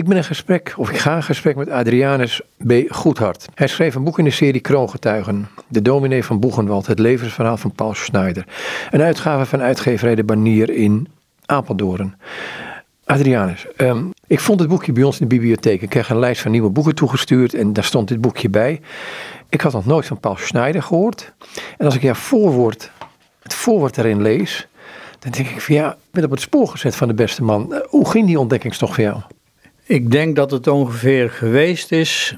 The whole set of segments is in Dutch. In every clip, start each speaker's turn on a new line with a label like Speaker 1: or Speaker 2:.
Speaker 1: Ik ben in gesprek, of ik ga in gesprek met Adrianus B. Goedhart. Hij schreef een boek in de serie Kroongetuigen. De dominee van Boegenwald, het levensverhaal van Paul Schneider. Een uitgave van uitgeverij De Banier in Apeldoorn. Adrianus, ehm, ik vond het boekje bij ons in de bibliotheek. Ik kreeg een lijst van nieuwe boeken toegestuurd en daar stond dit boekje bij. Ik had nog nooit van Paul Schneider gehoord. En als ik jouw voorwoord, het voorwoord erin lees, dan denk ik van ja, ik ben op het spoor gezet van de beste man. Eh, hoe ging die ontdekkingstocht voor jou?
Speaker 2: Ik denk dat het ongeveer geweest is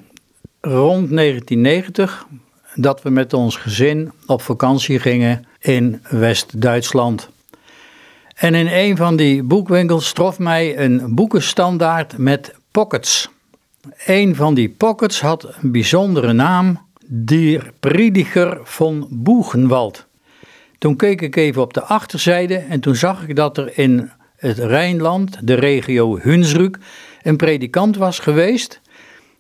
Speaker 2: rond 1990 dat we met ons gezin op vakantie gingen in West-Duitsland. En in een van die boekwinkels trof mij een boekenstandaard met pockets. Een van die pockets had een bijzondere naam, Der Prediger von Boegenwald. Toen keek ik even op de achterzijde en toen zag ik dat er in het Rijnland, de regio Hunsrück, een predikant was geweest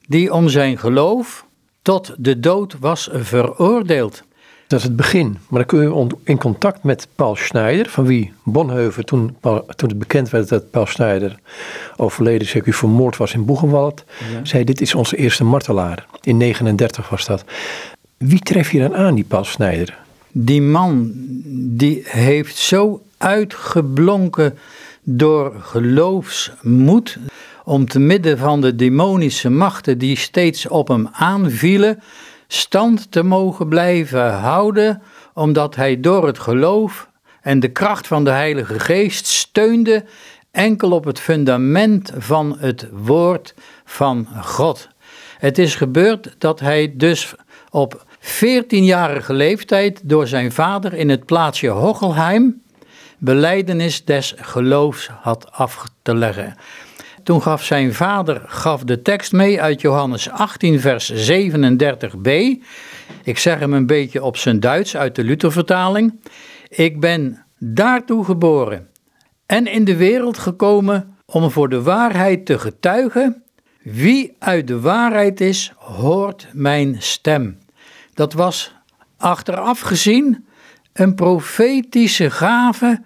Speaker 2: die om zijn geloof tot de dood was veroordeeld.
Speaker 1: Dat is het begin. Maar dan kun je in contact met Paul Schneider, van wie Bonheuven, toen, toen het bekend werd dat Paul Schneider overleden, zeker vermoord was in Boegenwald, zei: Dit is onze eerste martelaar. In 39 was dat. Wie tref je dan aan, die Paul Schneider?
Speaker 2: Die man, die heeft zo uitgeblonken door geloofsmoed om te midden van de demonische machten die steeds op hem aanvielen, stand te mogen blijven houden, omdat hij door het geloof en de kracht van de Heilige Geest steunde enkel op het fundament van het woord van God. Het is gebeurd dat hij dus op 14-jarige leeftijd door zijn vader in het plaatsje Hochelheim beleidenis des geloofs had af te leggen. Toen gaf zijn vader gaf de tekst mee uit Johannes 18, vers 37b. Ik zeg hem een beetje op zijn Duits uit de Luthervertaling. Ik ben daartoe geboren en in de wereld gekomen om voor de waarheid te getuigen. Wie uit de waarheid is, hoort mijn stem. Dat was achteraf gezien een profetische gave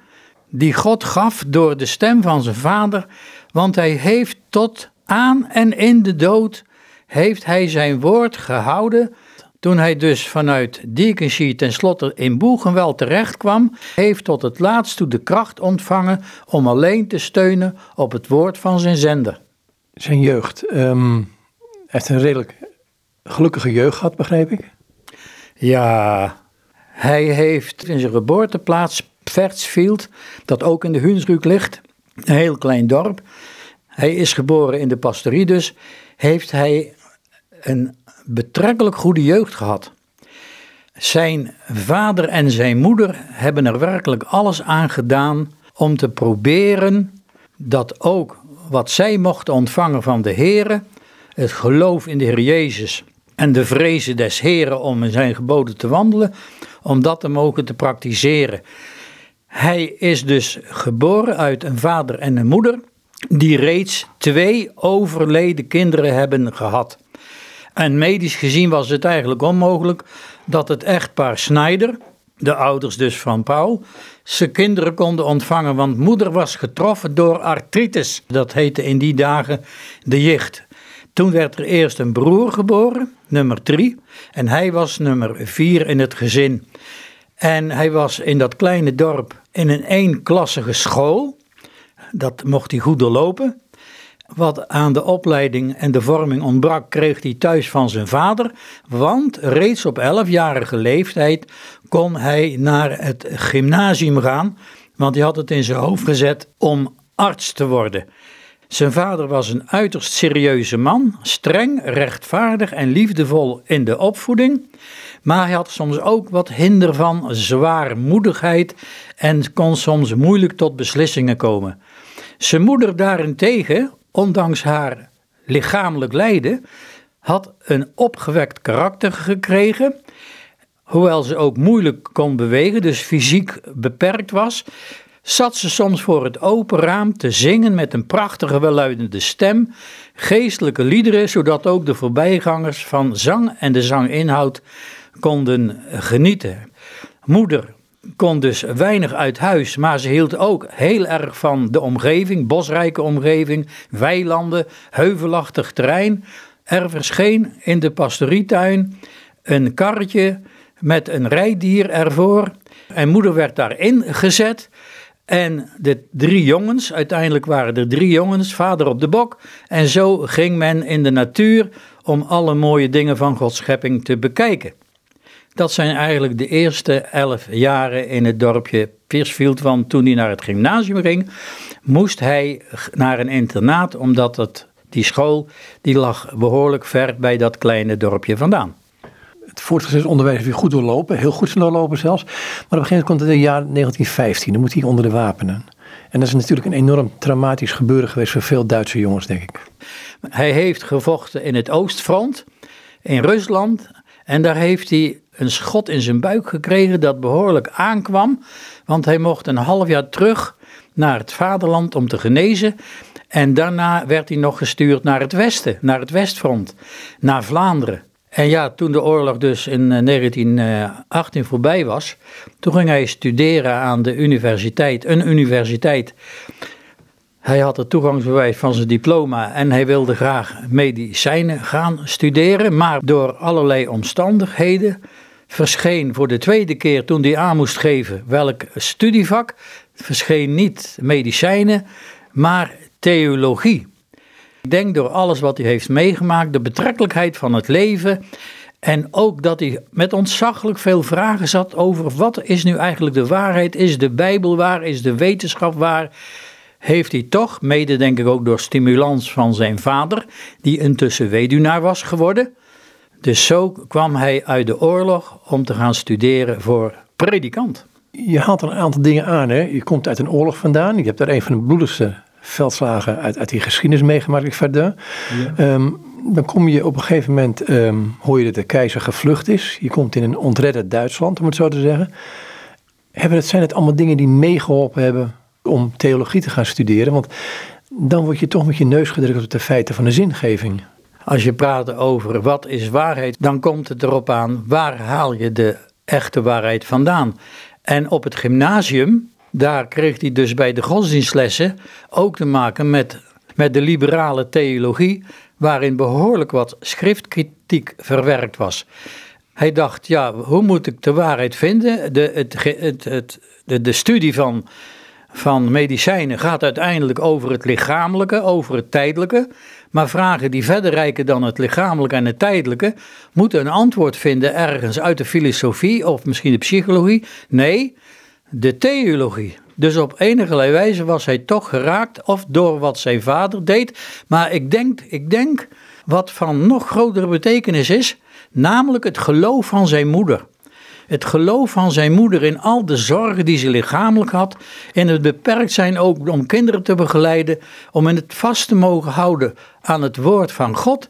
Speaker 2: die God gaf door de stem van zijn vader want hij heeft tot aan en in de dood heeft hij zijn woord gehouden. Toen hij dus vanuit Diekenschie tenslotte in Boegenwel terecht kwam, heeft tot het laatst toe de kracht ontvangen om alleen te steunen op het woord van zijn zender.
Speaker 1: Zijn jeugd. Um, hij heeft een redelijk gelukkige jeugd gehad, begreep ik.
Speaker 2: Ja, hij heeft in zijn geboorteplaats Pfertsfield, dat ook in de Hunsrück ligt, een heel klein dorp. Hij is geboren in de pastorie, dus heeft hij een betrekkelijk goede jeugd gehad. Zijn vader en zijn moeder hebben er werkelijk alles aan gedaan om te proberen dat ook wat zij mochten ontvangen van de Heer, het geloof in de Heer Jezus en de vrezen des Heren om in zijn geboden te wandelen, om dat te mogen te praktiseren. Hij is dus geboren uit een vader en een moeder die reeds twee overleden kinderen hebben gehad. En medisch gezien was het eigenlijk onmogelijk dat het echtpaar Snyder, de ouders dus van Paul, zijn kinderen konden ontvangen, want moeder was getroffen door artritis. Dat heette in die dagen de jicht. Toen werd er eerst een broer geboren, nummer drie, en hij was nummer vier in het gezin. En hij was in dat kleine dorp in een eenklassige school. Dat mocht hij goed doorlopen. Wat aan de opleiding en de vorming ontbrak, kreeg hij thuis van zijn vader. Want reeds op 11-jarige leeftijd kon hij naar het gymnasium gaan. Want hij had het in zijn hoofd gezet om arts te worden. Zijn vader was een uiterst serieuze man, streng, rechtvaardig en liefdevol in de opvoeding. Maar hij had soms ook wat hinder van zwaarmoedigheid en kon soms moeilijk tot beslissingen komen. Zijn moeder daarentegen, ondanks haar lichamelijk lijden, had een opgewekt karakter gekregen. Hoewel ze ook moeilijk kon bewegen, dus fysiek beperkt was, zat ze soms voor het open raam te zingen met een prachtige welluidende stem, geestelijke liederen, zodat ook de voorbijgangers van zang en de zanginhoud konden genieten. Moeder kon dus weinig uit huis, maar ze hield ook heel erg van de omgeving, bosrijke omgeving, weilanden, heuvelachtig terrein. Er verscheen in de pastorietuin een karretje met een rijdier ervoor. En moeder werd daarin gezet. En de drie jongens, uiteindelijk waren er drie jongens, vader op de bok. En zo ging men in de natuur om alle mooie dingen van Gods schepping te bekijken. Dat zijn eigenlijk de eerste elf jaren in het dorpje Piersfield. Want toen hij naar het gymnasium ging, moest hij naar een internaat, omdat het, die school die lag behoorlijk ver bij dat kleine dorpje vandaan.
Speaker 1: Het voortgezet onderwijs hij goed doorlopen, heel goed doorlopen zelfs. Maar op een gegeven moment komt het in het jaar 1915, dan moet hij onder de wapenen. En dat is natuurlijk een enorm traumatisch gebeuren geweest voor veel Duitse jongens, denk ik.
Speaker 2: Hij heeft gevochten in het Oostfront, in Rusland. En daar heeft hij een schot in zijn buik gekregen dat behoorlijk aankwam. Want hij mocht een half jaar terug naar het vaderland om te genezen. En daarna werd hij nog gestuurd naar het westen, naar het Westfront, naar Vlaanderen. En ja, toen de oorlog dus in 1918 eh, voorbij was, toen ging hij studeren aan de universiteit, een universiteit. Hij had het toegangsbewijs van zijn diploma en hij wilde graag medicijnen gaan studeren, maar door allerlei omstandigheden verscheen voor de tweede keer toen hij aan moest geven welk studievak, verscheen niet medicijnen, maar theologie. Ik denk door alles wat hij heeft meegemaakt, de betrekkelijkheid van het leven. En ook dat hij met ontzaglijk veel vragen zat over wat is nu eigenlijk de waarheid? Is de Bijbel waar? Is de wetenschap waar? Heeft hij toch, mede denk ik ook door stimulans van zijn vader, die intussen weduwnaar was geworden. Dus zo kwam hij uit de oorlog om te gaan studeren voor predikant.
Speaker 1: Je haalt er een aantal dingen aan. Hè? Je komt uit een oorlog vandaan. Je hebt daar een van de bloedigste veldslagen uit, uit die geschiedenis meegemaakt, verder. Ehm, dan kom je op een gegeven moment, um, hoor je dat de keizer gevlucht is. Je komt in een ontredde Duitsland, om het zo te zeggen. Hebben het, zijn het allemaal dingen die meegeholpen hebben om theologie te gaan studeren? Want dan word je toch met je neus gedrukt op de feiten van de zingeving.
Speaker 2: Als je praat over wat is waarheid, dan komt het erop aan waar haal je de echte waarheid vandaan. En op het gymnasium daar kreeg hij dus bij de godsdienstlessen ook te maken met, met de liberale theologie, waarin behoorlijk wat schriftkritiek verwerkt was. Hij dacht, ja, hoe moet ik de waarheid vinden? De, het, het, het, de, de studie van, van medicijnen gaat uiteindelijk over het lichamelijke, over het tijdelijke. Maar vragen die verder reiken dan het lichamelijke en het tijdelijke, moeten een antwoord vinden ergens uit de filosofie of misschien de psychologie. Nee, de theologie. Dus op enige wijze was hij toch geraakt, of door wat zijn vader deed. Maar ik denk, ik denk wat van nog grotere betekenis is, namelijk het geloof van zijn moeder. Het geloof van zijn moeder in al de zorgen die ze lichamelijk had, in het beperkt zijn ook om kinderen te begeleiden, om in het vast te mogen houden aan het woord van God.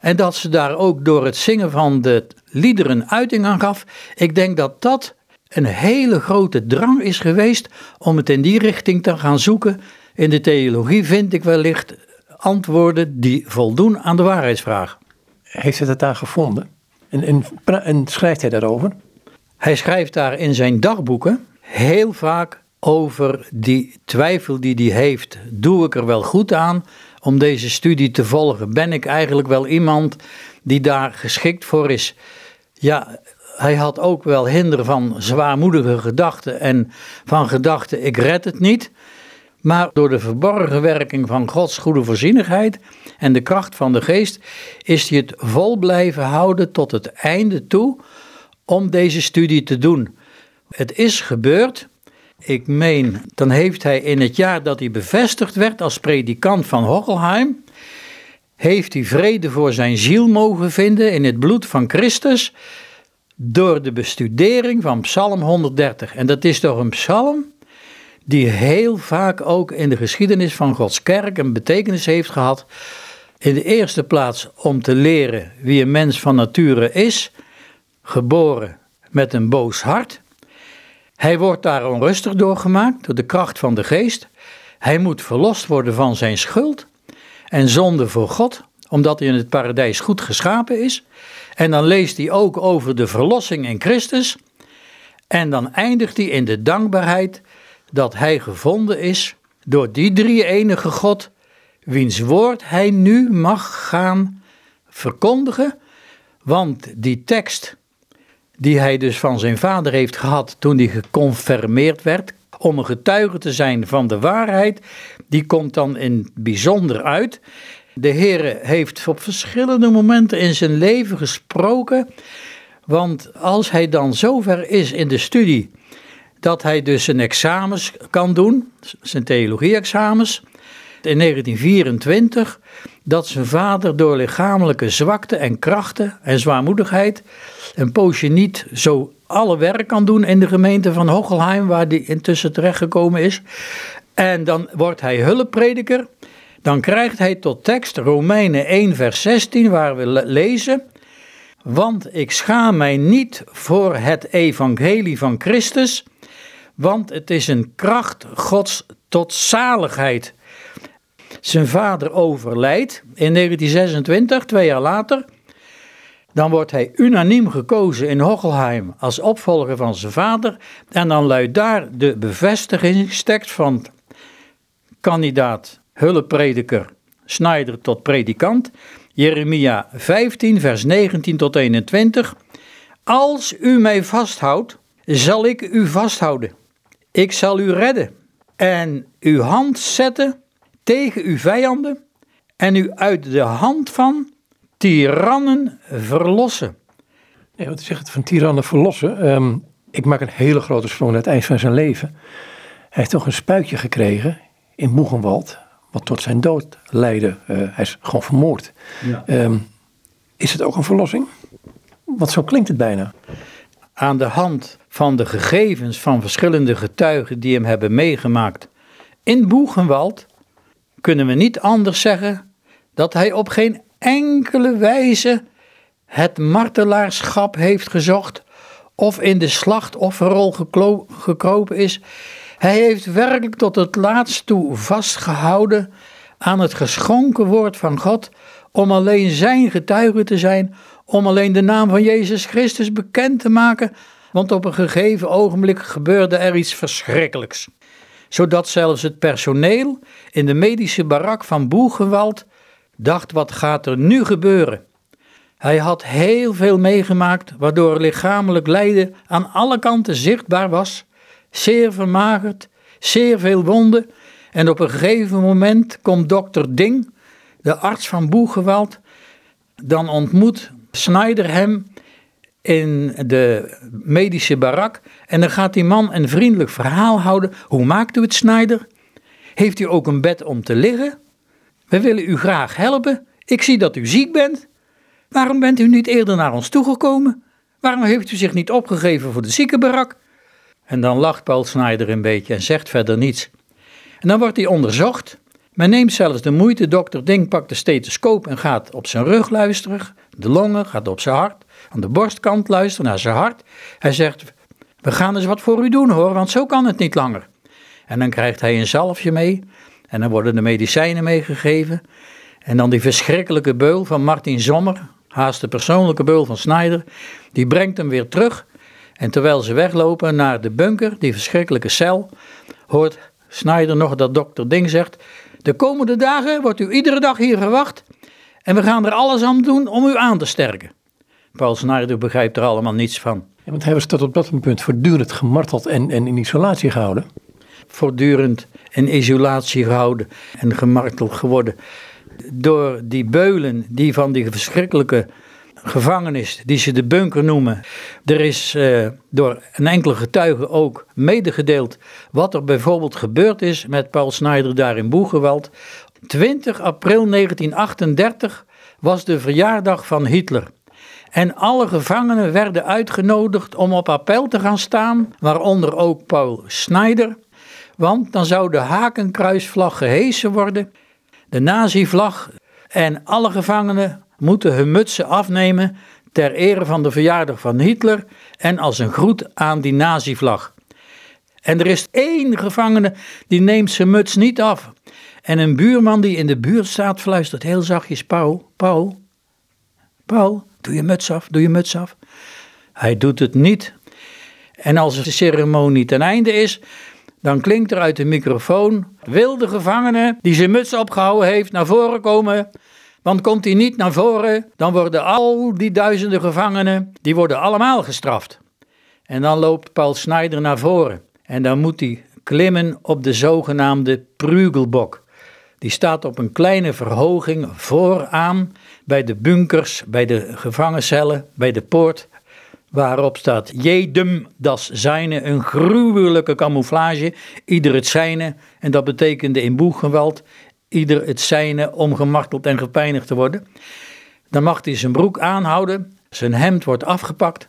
Speaker 2: En dat ze daar ook door het zingen van de liederen uiting aan gaf. Ik denk dat dat een hele grote drang is geweest om het in die richting te gaan zoeken. In de theologie vind ik wellicht antwoorden die voldoen aan de waarheidsvraag.
Speaker 1: Heeft hij het daar gevonden? En, en, en schrijft hij daarover?
Speaker 2: Hij schrijft daar in zijn dagboeken heel vaak over die twijfel die hij heeft. Doe ik er wel goed aan om deze studie te volgen? Ben ik eigenlijk wel iemand die daar geschikt voor is? Ja, hij had ook wel hinder van zwaarmoedige gedachten en van gedachten ik red het niet. Maar door de verborgen werking van Gods goede voorzienigheid en de kracht van de geest is hij het vol blijven houden tot het einde toe om deze studie te doen. Het is gebeurd. Ik meen, dan heeft hij in het jaar dat hij bevestigd werd als predikant van Hochelheim, heeft hij vrede voor zijn ziel mogen vinden in het bloed van Christus door de bestudering van Psalm 130. En dat is toch een psalm die heel vaak ook in de geschiedenis van Gods kerk een betekenis heeft gehad. In de eerste plaats om te leren wie een mens van nature is, geboren met een boos hart. Hij wordt daar onrustig door gemaakt door de kracht van de geest. Hij moet verlost worden van zijn schuld en zonde voor God, omdat hij in het paradijs goed geschapen is. En dan leest hij ook over de verlossing in Christus. En dan eindigt hij in de dankbaarheid dat hij gevonden is door die drie enige God, wiens woord hij nu mag gaan verkondigen. Want die tekst die hij dus van zijn vader heeft gehad toen hij geconfirmeerd werd, om een getuige te zijn van de waarheid, die komt dan in bijzonder uit. De Heer heeft op verschillende momenten in zijn leven gesproken, want als hij dan zover is in de studie dat hij dus zijn examens kan doen, zijn theologie-examens, in 1924, dat zijn vader door lichamelijke zwakte en krachten en zwaarmoedigheid een poosje niet zo alle werk kan doen in de gemeente van Hochelheim, waar hij intussen terechtgekomen is. En dan wordt hij hulpprediker. Dan krijgt hij tot tekst Romeinen 1, vers 16, waar we lezen. Want ik schaam mij niet voor het evangelie van Christus, want het is een kracht Gods tot zaligheid. Zijn vader overlijdt in 1926, twee jaar later. Dan wordt hij unaniem gekozen in Hochelheim als opvolger van zijn vader. En dan luidt daar de bevestigingstekst van kandidaat hulpprediker Snijder tot predikant. Jeremia 15, vers 19 tot 21. Als u mij vasthoudt, zal ik u vasthouden. Ik zal u redden en uw hand zetten tegen uw vijanden en u uit de hand van tirannen verlossen.
Speaker 1: Nee, wat zegt het van tirannen verlossen? Ehm, ik maak een hele grote sprong naar het eind van zijn leven. Hij heeft toch een spuitje gekregen in Boegenwald, wat tot zijn dood leidde. Uh, hij is gewoon vermoord. Ja. Ehm, is het ook een verlossing? Want zo klinkt het bijna.
Speaker 2: Aan de hand van de gegevens van verschillende getuigen die hem hebben meegemaakt in Boegenwald, kunnen we niet anders zeggen dat hij op geen enkele wijze het martelaarschap heeft gezocht of in de slachtofferrol gekropen is. Hij heeft werkelijk tot het laatst toe vastgehouden aan het geschonken woord van God om alleen zijn getuige te zijn, om alleen de naam van Jezus Christus bekend te maken, want op een gegeven ogenblik gebeurde er iets verschrikkelijks. Zodat zelfs het personeel in de medische barak van Boegewald dacht: wat gaat er nu gebeuren? Hij had heel veel meegemaakt, waardoor lichamelijk lijden aan alle kanten zichtbaar was, zeer vermagerd, zeer veel wonden. En op een gegeven moment komt dokter Ding, de arts van Boegewald, dan ontmoet Snyder hem in de medische barak. En dan gaat die man een vriendelijk verhaal houden. Hoe maakt u het, Snyder? Heeft u ook een bed om te liggen? We willen u graag helpen. Ik zie dat u ziek bent. Waarom bent u niet eerder naar ons toegekomen? Waarom heeft u zich niet opgegeven voor de ziekenbarak? En dan lacht Paul Snyder een beetje en zegt verder niets. En dan wordt hij onderzocht. Men neemt zelfs de moeite, dokter Ding pakt de stethoscoop en gaat op zijn rug luisteren. De longen gaat op zijn hart. Aan de borstkant luisteren naar zijn hart. Hij zegt, we gaan eens wat voor u doen hoor, want zo kan het niet langer. En dan krijgt hij een zalfje mee. En dan worden de medicijnen meegegeven. En dan die verschrikkelijke beul van Martin Sommer, haast de persoonlijke beul van Snyder, die brengt hem weer terug. En terwijl ze weglopen naar de bunker, die verschrikkelijke cel, hoort Snyder nog dat dokter Ding zegt: De komende dagen wordt u iedere dag hier verwacht en we gaan er alles aan doen om u aan te sterken. Paul Snyder begrijpt er allemaal niets van.
Speaker 1: Ja, want hij was tot op dat punt voortdurend gemarteld en, en in isolatie gehouden.
Speaker 2: Voortdurend in isolatie gehouden en gemarteld geworden. Door die beulen die van die verschrikkelijke gevangenis, die ze de bunker noemen. Er is uh, door een enkele getuige ook medegedeeld wat er bijvoorbeeld gebeurd is met Paul Snyder daar in Boegewald. 20 april 1938 was de verjaardag van Hitler. En alle gevangenen werden uitgenodigd om op appel te gaan staan, waaronder ook Paul Snyder. Want dan zou de hakenkruisvlag gehesen worden, de nazi-vlag, en alle gevangenen moeten hun mutsen afnemen ter ere van de verjaardag van Hitler en als een groet aan die nazi-vlag. En er is één gevangene die neemt zijn muts niet af. En een buurman die in de buurt staat fluistert heel zachtjes: Paul, Paul, Paul, doe je muts af, doe je muts af. Hij doet het niet. En als de ceremonie ten einde is, dan klinkt er uit de microfoon: Wil de gevangene die zijn muts opgehouden heeft naar voren komen? Want komt hij niet naar voren, dan worden al die duizenden gevangenen, die worden allemaal gestraft. En dan loopt Paul Snyder naar voren. En dan moet hij klimmen op de zogenaamde Prugelbok. Die staat op een kleine verhoging vooraan bij de bunkers, bij de gevangencellen, bij de poort. Waarop staat Jedum das zijne, een gruwelijke camouflage, ieder het zijne. En dat betekende in boeggeweld, ieder het zijne om gemarteld en gepijnigd te worden. Dan mag hij zijn broek aanhouden, zijn hemd wordt afgepakt.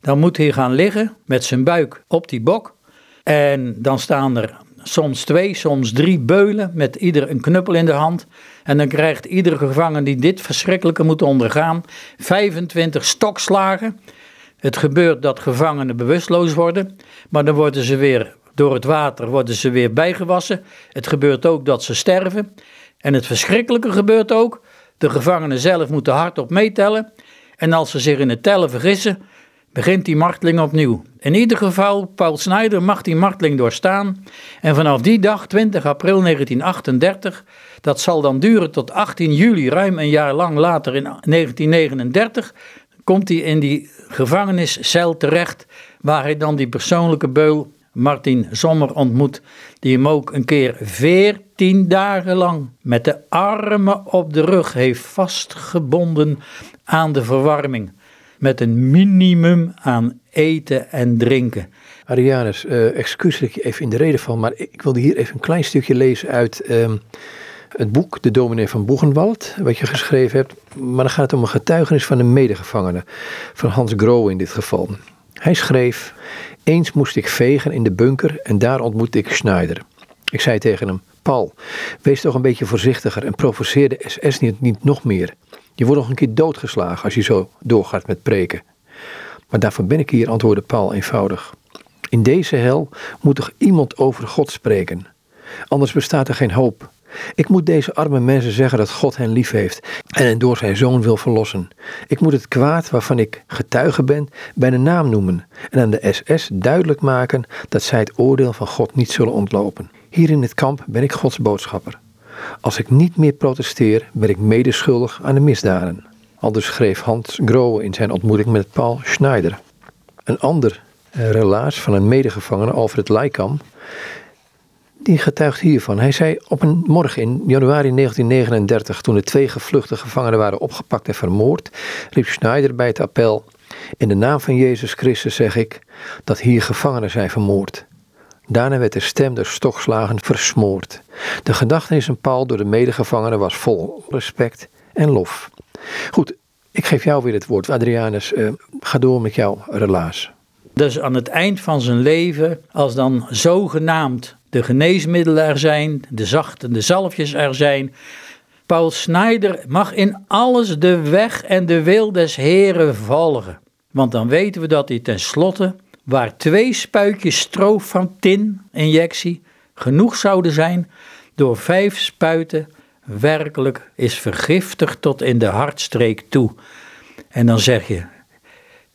Speaker 2: Dan moet hij gaan liggen met zijn buik op die bok. En dan staan er soms twee, soms drie beulen met ieder een knuppel in de hand. En dan krijgt iedere gevangene die dit verschrikkelijke moet ondergaan 25 stokslagen. Het gebeurt dat gevangenen bewusteloos worden, maar dan worden ze weer door het water worden ze weer bijgewassen. Het gebeurt ook dat ze sterven. En het verschrikkelijke gebeurt ook, de gevangenen zelf moeten hardop meetellen. En als ze zich in het tellen vergissen, begint die marteling opnieuw. In ieder geval, Paul Snyder mag die marteling doorstaan. En vanaf die dag, 20 april 1938, dat zal dan duren tot 18 juli, ruim een jaar lang later in 1939, komt hij in die gevangeniscel terecht, waar hij dan die persoonlijke beul Martin Sommer ontmoet, die hem ook een keer veertien dagen lang met de armen op de rug heeft vastgebonden aan de verwarming met een minimum aan eten en drinken.
Speaker 1: Arianus, uh, excuus dat ik je even in de reden val, maar ik wilde hier even een klein stukje lezen uit ehm, het boek De Dominee van Boegenwald, wat je geschreven hebt. Maar dan gaat het om een getuigenis van een medegevangene, van Hans Grohe in dit geval. Hij schreef, eens moest ik vegen in de bunker en daar ontmoette ik Schneider. Ik zei tegen hem, Paul, wees toch een beetje voorzichtiger en provoceer de SS niet, niet nog meer. Je wordt nog een keer doodgeslagen als je zo doorgaat met preken. Maar daarvoor ben ik hier, antwoordde Paul eenvoudig. In deze hel moet toch iemand over God spreken? Anders bestaat er geen hoop. Ik moet deze arme mensen zeggen dat God hen lief heeft en hen door zijn zoon wil verlossen. Ik moet het kwaad waarvan ik getuige ben bij de naam noemen en aan de SS duidelijk maken dat zij het oordeel van God niet zullen ontlopen. Hier in het kamp ben ik Gods boodschapper. Als ik niet meer protesteer, ben ik medeschuldig aan de misdaden. Aldus schreef Hans Grohe in zijn ontmoeting met Paul Schneider. Een ander eh, relaas van een medegevangene, Alfred Leikam, die getuigt hiervan. Hij zei op een morgen in januari 1939, toen de twee gevluchte gevangenen waren opgepakt en vermoord, riep Schneider bij het appel: In de naam van Jezus Christus zeg ik dat hier gevangenen zijn vermoord. Daarna werd de stem door stokslagen versmoord. De gedachtenis van Paul door de medegevangenen was vol respect en lof. Goed, ik geef jou weer het woord. Adrianus, uh, ga door met jouw relaas.
Speaker 2: Dus aan het eind van zijn leven, als dan zogenaamd de geneesmiddelen er zijn, de zachte, de zalfjes er zijn. Paul Snijder mag in alles de weg en de wil des Heren volgen. Want dan weten we dat hij tenslotte, waar twee spuitjes stroof van tin injectie genoeg zouden zijn, door vijf spuiten werkelijk is vergiftigd tot in de hartstreek toe. En dan zeg je,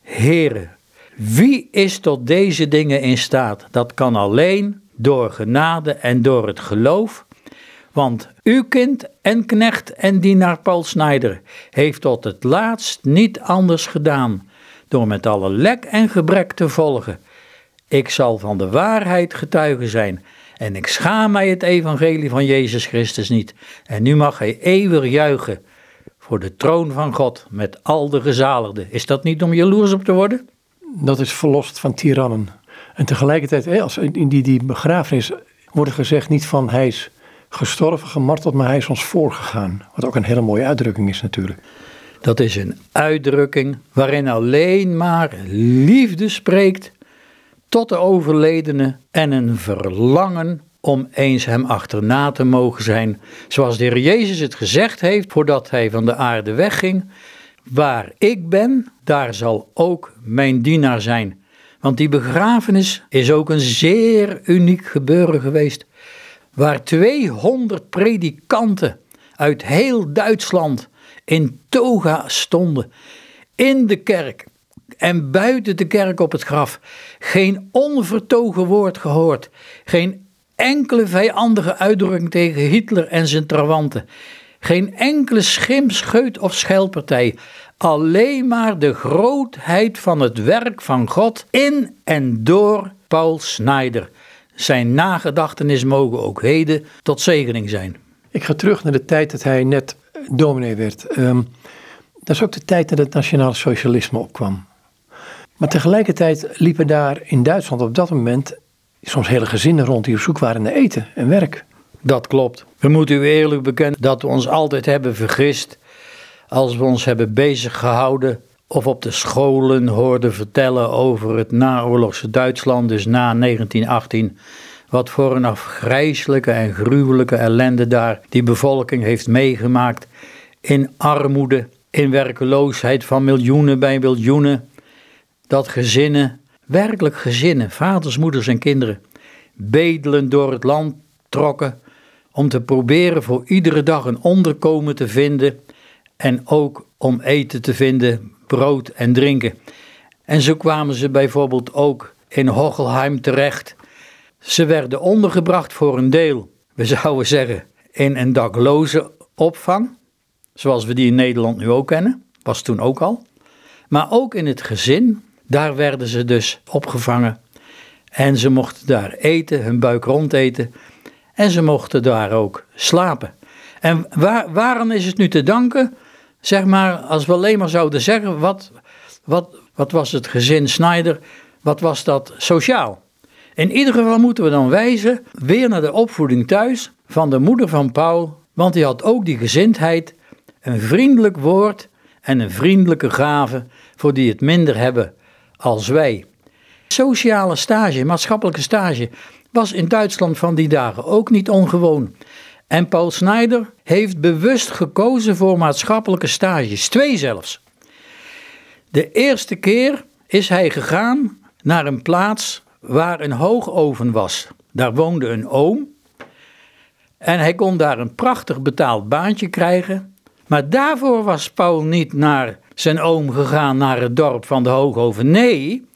Speaker 2: Heere, wie is tot deze dingen in staat? Dat kan alleen door genade en door het geloof. Want uw kind en knecht en dienaar Paul Snijder heeft tot het laatst niet anders gedaan door met alle lek en gebrek te volgen. Ik zal van de waarheid getuige zijn en ik schaam mij het evangelie van Jezus Christus niet. En nu mag hij eeuwig juichen voor de troon van God met al de gezaligden. Is dat niet om jaloers op te worden?
Speaker 1: Dat is verlost van tirannen. En tegelijkertijd, als in die, die begrafenis wordt gezegd niet van hij is gestorven, gemarteld, maar hij is ons voorgegaan. Wat ook een hele mooie uitdrukking is natuurlijk.
Speaker 2: Dat is een uitdrukking waarin alleen maar liefde spreekt tot de overledene en een verlangen om eens hem achterna te mogen zijn. Zoals de Heer Jezus het gezegd heeft voordat hij van de aarde wegging. Waar ik ben, daar zal ook mijn dienaar zijn. Want die begrafenis is ook een zeer uniek gebeuren geweest. Waar 200 predikanten uit heel Duitsland in toga stonden. In de kerk. en buiten de kerk op het graf geen onvertogen woord gehoord, geen enkele vijandige uitdrukking tegen Hitler en zijn trawanten, geen enkele schim, scheut of schelpartij, alleen maar de grootheid van het werk van God in en door Paul Snyder. Zijn nagedachtenis mogen ook heden tot zegening zijn.
Speaker 1: Ik ga terug naar de tijd dat hij net dominee werd. Ehm, dat is ook de tijd dat het nationaal socialisme opkwam. Maar tegelijkertijd liepen daar in Duitsland op dat moment soms hele gezinnen rond die op zoek waren naar eten en werk.
Speaker 2: Dat klopt. We moeten u eerlijk bekennen dat we ons altijd hebben vergist als we ons hebben bezig gehouden of op de scholen hoorden vertellen over het naoorlogse Duitsland, dus na 1918. Wat voor een afgrijzelijke en gruwelijke ellende daar die bevolking heeft meegemaakt. In armoede, in werkeloosheid van miljoenen bij miljoenen. Dat gezinnen, werkelijk gezinnen, vaders, moeders en kinderen, bedelen door het land trokken om te proberen voor iedere dag een onderkomen te vinden en ook om eten te vinden, brood en drinken. En zo kwamen ze bijvoorbeeld ook in Hochelheim terecht. Ze werden ondergebracht voor een deel, we zouden zeggen, in een dakloze opvang, zoals we die in Nederland nu ook kennen, was toen ook al. Maar ook in het gezin, daar werden ze dus opgevangen. En ze mochten daar eten, hun buik rondeten. En ze mochten daar ook slapen. En waar, waarom is het nu te danken? Zeg maar, als we alleen maar zouden zeggen, wat, wat, wat was het gezin Snyder, wat was dat sociaal? In ieder geval moeten we dan wijzen weer naar de opvoeding thuis van de moeder van Paul, want die had ook die gezindheid, een vriendelijk woord en een vriendelijke gave voor die het minder hebben als wij. Sociale stage, maatschappelijke stage, was in Duitsland van die dagen ook niet ongewoon. En Paul Snyder heeft bewust gekozen voor maatschappelijke stages, twee zelfs. De eerste keer is hij gegaan naar een plaats waar een hoogoven was. Daar woonde een oom en hij kon daar een prachtig betaald baantje krijgen. Maar daarvoor was Paul niet naar zijn oom gegaan naar het dorp van de hoogoven. Nee,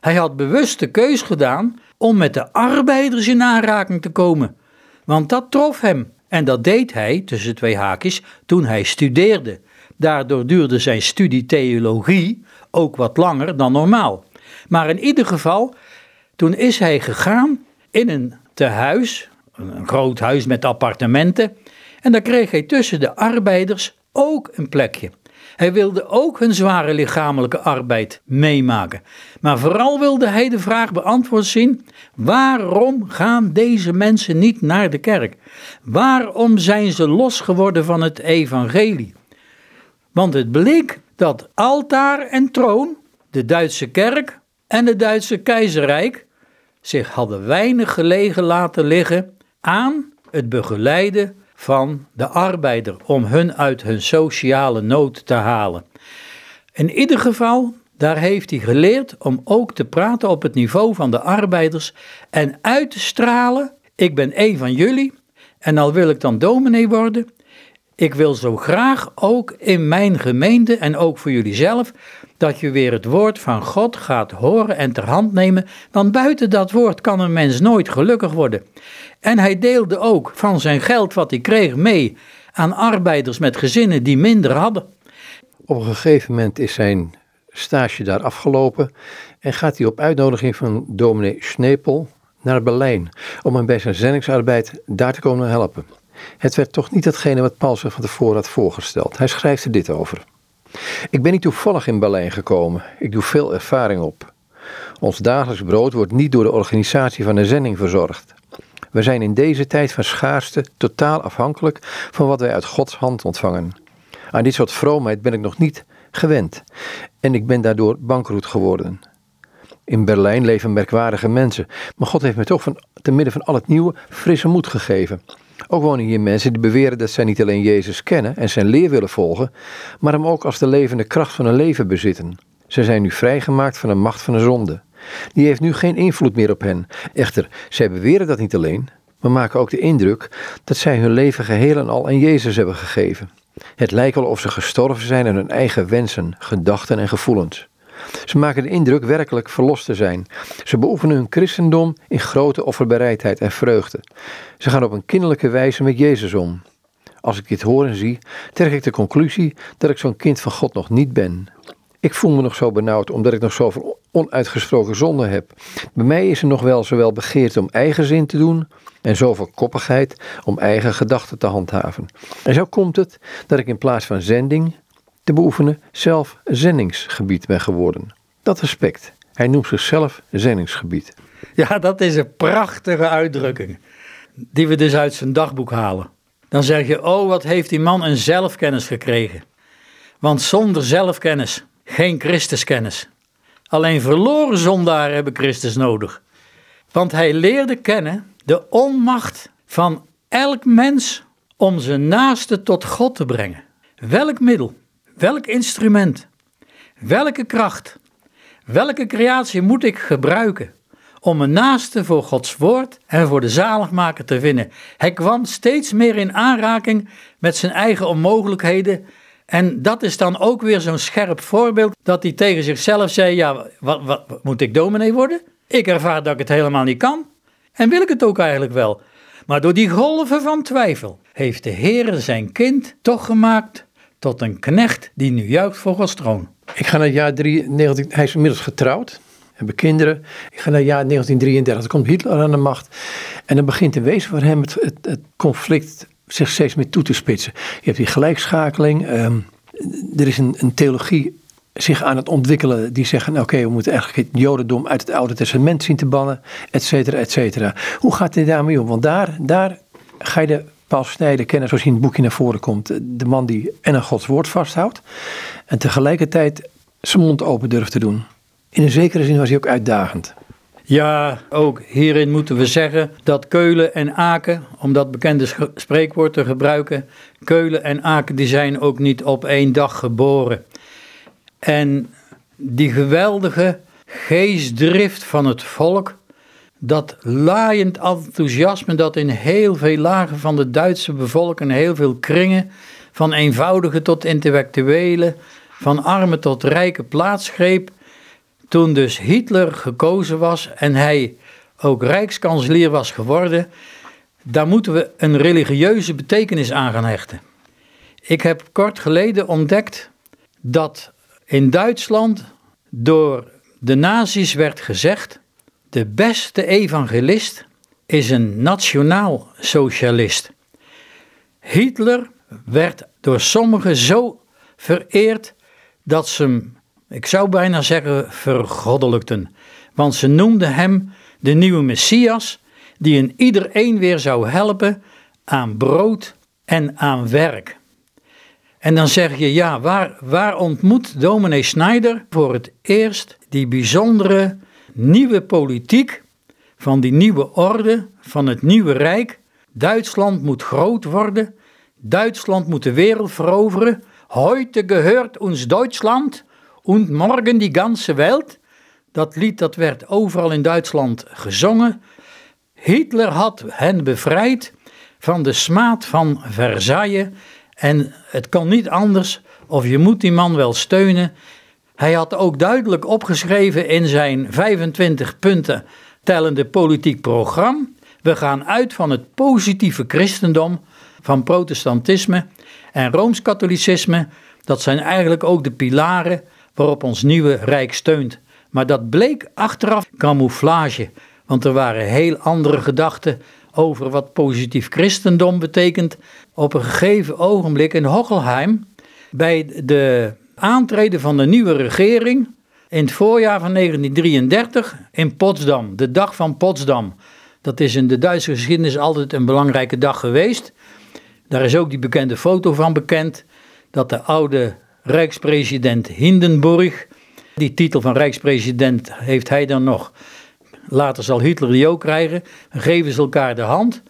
Speaker 2: hij had bewust de keus gedaan om met de arbeiders in aanraking te komen. Want dat trof hem. En dat deed hij, tussen twee haakjes, toen hij studeerde. Daardoor duurde zijn studie theologie ook wat langer dan normaal. Maar in ieder geval, toen is hij gegaan in een tehuis, een groot huis met appartementen. En daar kreeg hij tussen de arbeiders ook een plekje. Hij wilde ook hun zware lichamelijke arbeid meemaken. Maar vooral wilde hij de vraag beantwoord zien: waarom gaan deze mensen niet naar de kerk? Waarom zijn ze los geworden van het evangelie? Want het bleek dat altaar en troon, de Duitse kerk en het Duitse keizerrijk zich hadden weinig gelegen laten liggen aan het begeleiden van de arbeider om hun uit hun sociale nood te halen. In ieder geval, daar heeft hij geleerd om ook te praten op het niveau van de arbeiders en uit te stralen: ik ben een van jullie en al wil ik dan dominee worden, ik wil zo graag ook in mijn gemeente en ook voor jullie zelf dat je weer het woord van God gaat horen en ter hand nemen, want buiten dat woord kan een mens nooit gelukkig worden. En hij deelde ook van zijn geld wat hij kreeg mee aan arbeiders met gezinnen die minder hadden.
Speaker 1: Op een gegeven moment is zijn stage daar afgelopen en gaat hij op uitnodiging van dominee Schnepel naar Berlijn om hem bij zijn zendingsarbeid daar te komen helpen. Het werd toch niet datgene wat Paul zich van tevoren had voorgesteld. Hij schrijft er dit over. Ik ben niet toevallig in Berlijn gekomen. Ik doe veel ervaring op. Ons dagelijks brood wordt niet door de organisatie van de zending verzorgd. We zijn in deze tijd van schaarste totaal afhankelijk van wat wij uit Gods hand ontvangen. Aan dit soort vroomheid ben ik nog niet gewend en ik ben daardoor bankroet geworden. In Berlijn leven merkwaardige mensen, maar God heeft me toch van, te midden van al het nieuwe frisse moed gegeven. Ook wonen hier mensen die beweren dat zij niet alleen Jezus kennen en zijn leer willen volgen, maar hem ook als de levende kracht van hun leven bezitten. Ze zijn nu vrijgemaakt van de macht van de zonde. Die heeft nu geen invloed meer op hen. Echter, zij beweren dat niet alleen, maar maken ook de indruk dat zij hun leven geheel en al aan Jezus hebben gegeven. Het lijkt wel of ze gestorven zijn aan hun eigen wensen, gedachten en gevoelens. Ze maken de indruk werkelijk verlost te zijn. Ze beoefenen hun christendom in grote offerbereidheid en vreugde. Ze gaan op een kinderlijke wijze met Jezus om. Als ik dit hoor en zie, trek ik de conclusie dat ik zo'n kind van God nog niet ben. Ik voel me nog zo benauwd omdat ik nog zoveel onuitgesproken zonde heb. Bij mij is er nog wel zowel begeerte om eigen zin te doen en zoveel koppigheid om eigen gedachten te handhaven. En zo komt het dat ik in plaats van zending te beoefenen zelf zendingsgebied ben geworden. Dat respect. Hij noemt zichzelf zendingsgebied.
Speaker 2: Ja, dat is een prachtige uitdrukking. Die we dus uit zijn dagboek halen. Dan zeg je, oh wat heeft die man een zelfkennis gekregen. Want zonder zelfkennis geen Christuskennis. Alleen verloren zondaren hebben Christus nodig. Want hij leerde kennen de onmacht van elk mens om zijn naaste tot God te brengen. Welk middel, welk instrument, welke kracht, welke creatie moet ik gebruiken om een naaste voor Gods woord en voor de zaligmaker te winnen? Hij kwam steeds meer in aanraking met zijn eigen onmogelijkheden en dat is dan ook weer zo'n scherp voorbeeld dat hij tegen zichzelf zei: Ja, wat, wat, moet ik dominee worden? Ik ervaar dat ik het helemaal niet kan. En wil ik het ook eigenlijk wel. Maar door die golven van twijfel heeft de Heer zijn kind toch gemaakt tot een knecht die nu juicht voor Gods troon.
Speaker 1: Ik ga naar het jaar 19, hij is inmiddels getrouwd, hebben kinderen. Ik ga naar het jaar 1933, dan komt Hitler aan de macht. En dan begint in wezen voor hem het, het, het conflict zich steeds meer toe te spitsen. Je hebt die gelijkschakeling. Ehm, er is een, een, theologie zich aan het ontwikkelen die zeggen: oké, we moeten eigenlijk het Jodendom uit het Oude Testament zien te bannen, et cetera, et cetera. Hoe gaat dit daarmee om? Want daar, daar ga je de Paul Snijder kennen, zoals in het boekje naar voren komt. De man die en een Gods woord vasthoudt en tegelijkertijd zijn mond open durft te doen. In een zekere zin was hij ook uitdagend.
Speaker 2: Ja, ook hierin moeten we zeggen dat Keulen en Aken, om dat bekende spreekwoord te gebruiken, Keulen en Aken die zijn ook niet op één dag geboren. En die geweldige geestdrift van het volk, dat laaiend enthousiasme dat in heel veel lagen van de Duitse bevolking, heel veel kringen, van eenvoudige tot intellectuele, van arme tot rijke plaatsgreep, toen dus Hitler gekozen was en hij ook rijkskanselier was geworden, daar moeten we een religieuze betekenis aan gaan hechten. Ik heb kort geleden ontdekt dat in Duitsland door de nazi's werd gezegd: de beste evangelist is een nationaal socialist. Hitler werd door sommigen zo vereerd dat ze hem ik zou bijna zeggen vergoddelijkten, want ze noemden hem de nieuwe Messias, die in iedereen weer zou helpen aan brood en aan werk. En dan zeg je, ja, waar, waar ontmoet dominee Snyder voor het eerst die bijzondere nieuwe politiek van die nieuwe orde, van het nieuwe rijk? Duitsland moet groot worden, Duitsland moet de wereld veroveren. Heute gehört ons Duitsland und morgen die ganze Welt. Dat lied dat werd overal in Duitsland gezongen. Hitler had hen bevrijd van de smaad van Versailles. En het kan niet anders of je moet die man wel steunen. Hij had ook duidelijk opgeschreven in zijn 25 punten tellende politiek programma. We gaan uit van het positieve christendom, van protestantisme en rooms-katholicisme. Dat zijn eigenlijk ook de pilaren waarop ons nieuwe rijk steunt. Maar dat bleek achteraf camouflage, want er waren heel andere gedachten over wat positief christendom betekent. Op een gegeven ogenblik in Hochelheim, bij de aantreden van de nieuwe regering in het voorjaar van 1933 in Potsdam, de dag van Potsdam. Dat is in de Duitse geschiedenis altijd een belangrijke dag geweest. Daar is ook die bekende foto van bekend, dat de oude rijkspresident Hindenburg. Die titel van rijkspresident heeft hij dan nog. Later zal Hitler die ook krijgen. Dan geven ze elkaar de hand.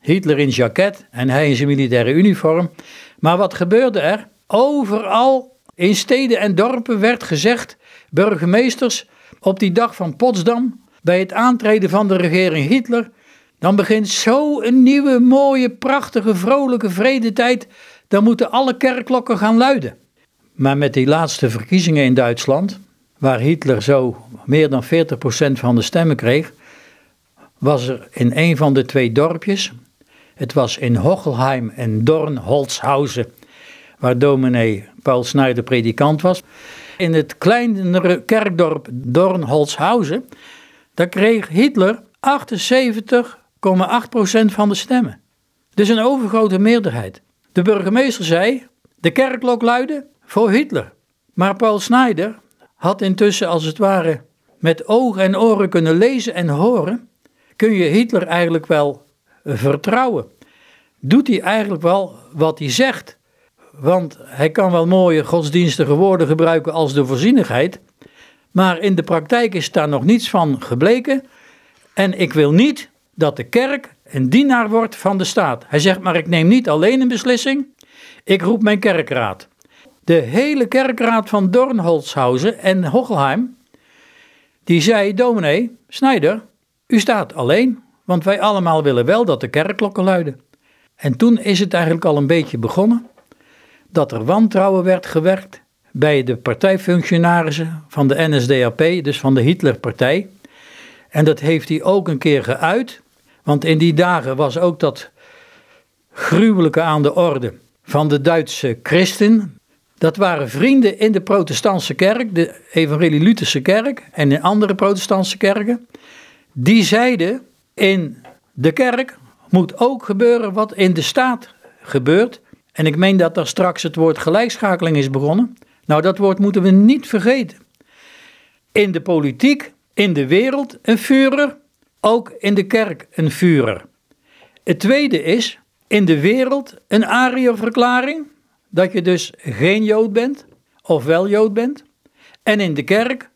Speaker 2: Hitler in jacket en hij in zijn militaire uniform. Maar wat gebeurde er? Overal in steden en dorpen werd gezegd: burgemeesters, op die dag van Potsdam, bij het aantreden van de regering Hitler, dan begint zo een nieuwe, mooie, prachtige, vrolijke vredetijd. Dan moeten alle kerkklokken gaan luiden. Maar met die laatste verkiezingen in Duitsland, waar Hitler zo meer dan 40% van de stemmen kreeg, was er in een van de twee dorpjes, het was in Hochelheim en Dornholzhausen, waar dominee Paul Snijder predikant was. In het kleinere kerkdorp Dornholzhausen, daar kreeg Hitler 78,8% van de stemmen. Dus een overgrote meerderheid. De burgemeester zei, de kerkklok luidde voor Hitler. Maar Paul Snyder had intussen als het ware met ogen en oren kunnen lezen en horen, kun je Hitler eigenlijk wel vertrouwen. Doet hij eigenlijk wel wat hij zegt? Want hij kan wel mooie godsdienstige woorden gebruiken als de voorzienigheid, maar in de praktijk is daar nog niets van gebleken. En ik wil niet dat de kerk een dienaar wordt van de staat. Hij zegt maar ik neem niet alleen een beslissing, ik roep mijn kerkraad. De hele kerkraad van Dornholzhausen en Hochelheim, die zei, dominee, Snijder, u staat alleen, want wij allemaal willen wel dat de kerkklokken luiden. En toen is het eigenlijk al een beetje begonnen dat er wantrouwen werd gewerkt bij de partijfunctionarissen van de NSDAP, dus van de Hitlerpartij. En dat heeft hij ook een keer geuit, want in die dagen was ook dat gruwelijke aan de orde van de Duitse christen. Dat waren vrienden in de protestantse kerk, de Evangelie Lutherse kerk en in andere protestantse kerken. Die zeiden in de kerk moet ook gebeuren wat in de staat gebeurt. En ik meen dat er straks het woord gelijkschakeling is begonnen. Nou, dat woord moeten we niet vergeten. In de politiek, in de wereld een vurer, ook in de kerk een vurer. Het tweede is in de wereld een Ariër-verklaring, dat je dus geen Jood bent, of wel Jood bent. En in de kerk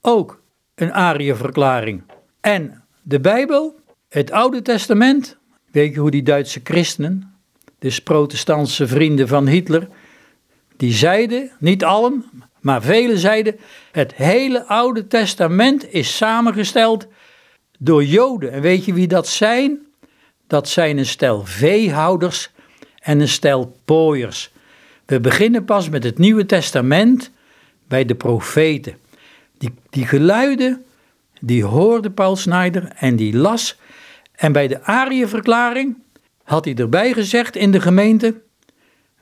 Speaker 2: ook een Ariër-verklaring. En de Bijbel, het Oude Testament, weet je hoe die Duitse christenen, dus protestantse vrienden van Hitler, die zeiden, niet allen, maar velen zeiden, het hele Oude Testament is samengesteld door Joden. En weet je wie dat zijn? Dat zijn een stel veehouders en een stel pooiers. We beginnen pas met het Nieuwe Testament bij de profeten. Die, die geluiden, die hoorde Paul Snyder en die las. En bij de Ariëverklaring had hij erbij gezegd in de gemeente: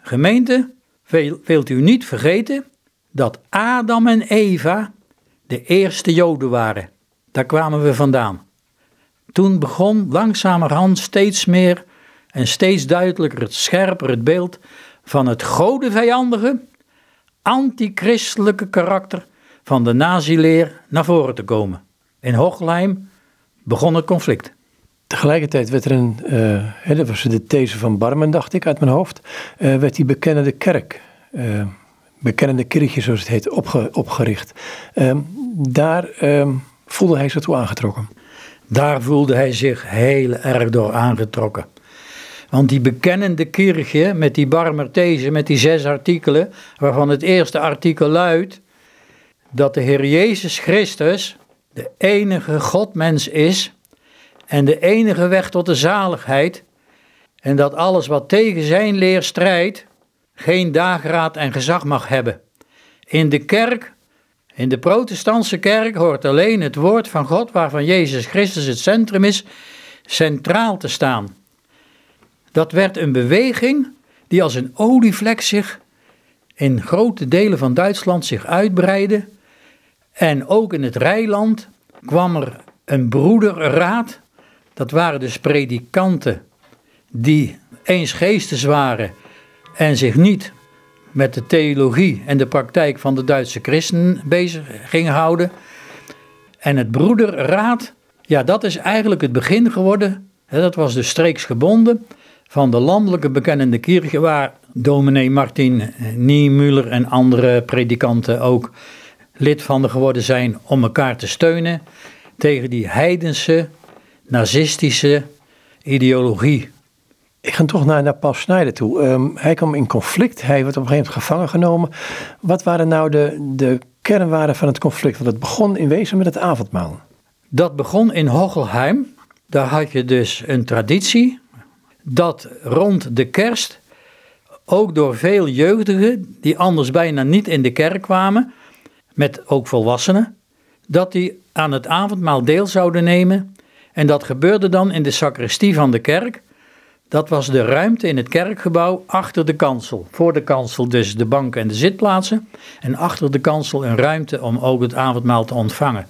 Speaker 2: Gemeente, wilt u niet vergeten dat Adam en Eva de eerste Joden waren. Daar kwamen we vandaan. Toen begon langzamerhand steeds meer en steeds duidelijker het scherper het beeld van het godenvijandige, antichristelijke karakter van de nazileer naar voren te komen. In Hochleim begon het conflict.
Speaker 1: Tegelijkertijd werd er een, uh, dat was de these van Barmen, dacht ik uit mijn hoofd, uh, werd die bekennende kerk, uh, bekennende kirchje zoals het heet, opge, opgericht. Ehm, daar ehm, voelde hij zich toe aangetrokken.
Speaker 2: Daar voelde hij zich heel erg door aangetrokken. Want die bekennende kirchje met die Barmer-these, met die zes artikelen, waarvan het eerste artikel luidt dat de Heer Jezus Christus de enige Godmens is en de enige weg tot de zaligheid, en dat alles wat tegen zijn leer strijdt, geen dageraad en gezag mag hebben. In de kerk, in de protestantse kerk, hoort alleen het woord van God, waarvan Jezus Christus het centrum is, centraal te staan. Dat werd een beweging die als een olievlek zich in grote delen van Duitsland zich uitbreidde. En ook in het Rijland kwam er een broederraad dat waren dus predikanten die eens geestes waren en zich niet met de theologie en de praktijk van de Duitse christen bezig gingen houden. En het broederraad, ja, dat is eigenlijk het begin geworden. Dat was dus streeksgebonden van de landelijke bekennende kirche, waar dominee Martin Niemüller en andere predikanten ook lid van geworden zijn om elkaar te steunen tegen die heidense nazistische ideologie.
Speaker 1: Ik ga toch naar, naar Paul Snijder toe. Ehm, hij kwam in conflict, hij werd op een gegeven moment gevangen genomen. Wat waren nou de, de kernwaarden van het conflict? Want het begon in wezen met het avondmaal.
Speaker 2: Dat begon in Hochelheim. Daar had je dus een traditie dat rond de kerst ook door veel jeugdigen, die anders bijna niet in de kerk kwamen, met ook volwassenen, dat die aan het avondmaal deel zouden nemen. En dat gebeurde dan in de sacristie van de kerk. Dat was de ruimte in het kerkgebouw achter de kansel. Voor de kansel dus de banken en de zitplaatsen. En achter de kansel een ruimte om ook het avondmaal te ontvangen.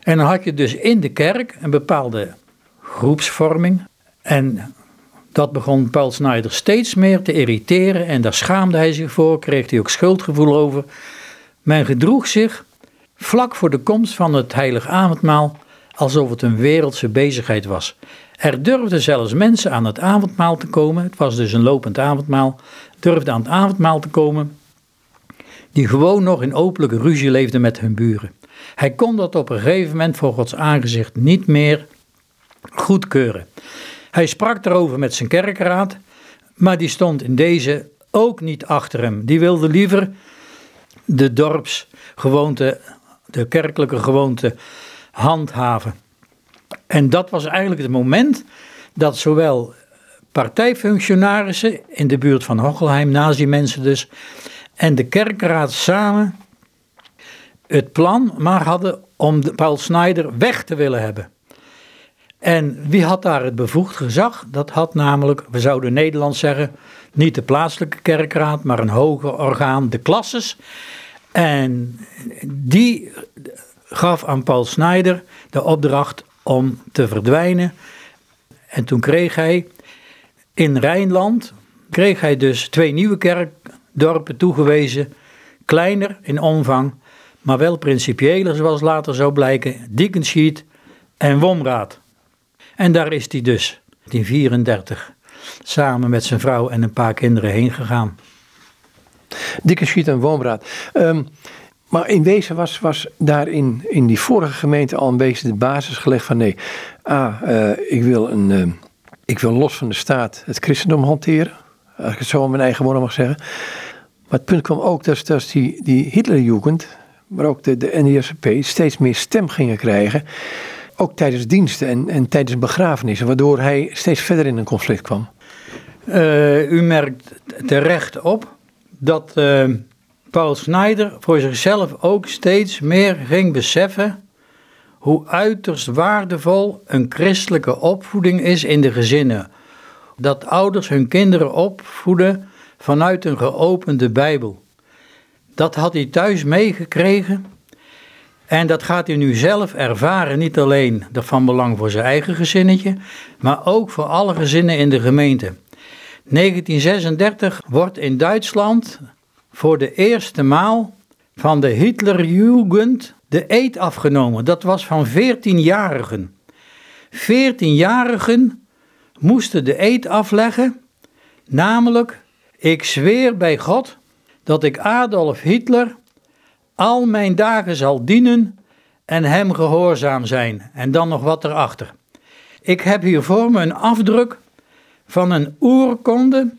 Speaker 2: En dan had je dus in de kerk een bepaalde groepsvorming. En dat begon Paul Snyder steeds meer te irriteren. En daar schaamde hij zich voor, kreeg hij ook schuldgevoel over. Men gedroeg zich vlak voor de komst van het heilig avondmaal alsof het een wereldse bezigheid was. Er durfden zelfs mensen aan het avondmaal te komen, het was dus een lopend avondmaal, durfden aan het avondmaal te komen, die gewoon nog in openlijke ruzie leefden met hun buren. Hij kon dat op een gegeven moment voor Gods aangezicht niet meer goedkeuren. Hij sprak erover met zijn kerkraad, maar die stond in deze ook niet achter hem. Die wilde liever de dorpsgewoonte, de kerkelijke gewoonte handhaven. En dat was eigenlijk het moment dat zowel partijfunctionarissen in de buurt van Hochelheim, nazi-mensen dus, en de kerkraad samen het plan maar hadden om Paul Snyder weg te willen hebben. En wie had daar het bevoegd gezag? Dat had namelijk, we zouden Nederlands zeggen, niet de plaatselijke kerkraad, maar een hoger orgaan, de klasses. En die gaf aan Paul Snyder de opdracht om te verdwijnen. En toen kreeg hij in Rijnland, kreeg hij dus twee nieuwe kerkdorpen toegewezen, kleiner in omvang, maar wel principiëler zoals later zou blijken, Diekenschiet en Womraad. En daar is hij dus, in 34, samen met zijn vrouw en een paar kinderen heen gegaan.
Speaker 1: Diekenschiet en Womraad. Um, maar in wezen was, was daar in, die vorige gemeente al een beetje de basis gelegd van nee, ah, uh, ik, wil een, uh, ik wil los van de staat het christendom hanteren. Als ik het zo in mijn eigen woorden mag zeggen. Maar het punt kwam ook dat, dat die, die Hitlerjugend, maar ook de, de NSP, steeds meer stem gingen krijgen. Ook tijdens diensten en, en tijdens begrafenissen, waardoor hij steeds verder in een conflict kwam.
Speaker 2: Uh, u merkt terecht op dat Paul Snyder voor zichzelf ook steeds meer ging beseffen hoe uiterst waardevol een christelijke opvoeding is in de gezinnen. Dat ouders hun kinderen opvoeden vanuit een geopende Bijbel. Dat had hij thuis meegekregen en dat gaat hij nu zelf ervaren, niet alleen van belang voor zijn eigen gezinnetje, maar ook voor alle gezinnen in de gemeente. 1936 wordt in Duitsland voor de eerste maal van de Hitlerjugend de eed afgenomen. Dat was van 14-jarigen. 14-jarigen moesten de eed afleggen, namelijk: Ik zweer bij God dat ik Adolf Hitler al mijn dagen zal dienen en hem gehoorzaam zijn. En dan nog wat erachter. Ik heb hier voor me een afdruk van een oerkonde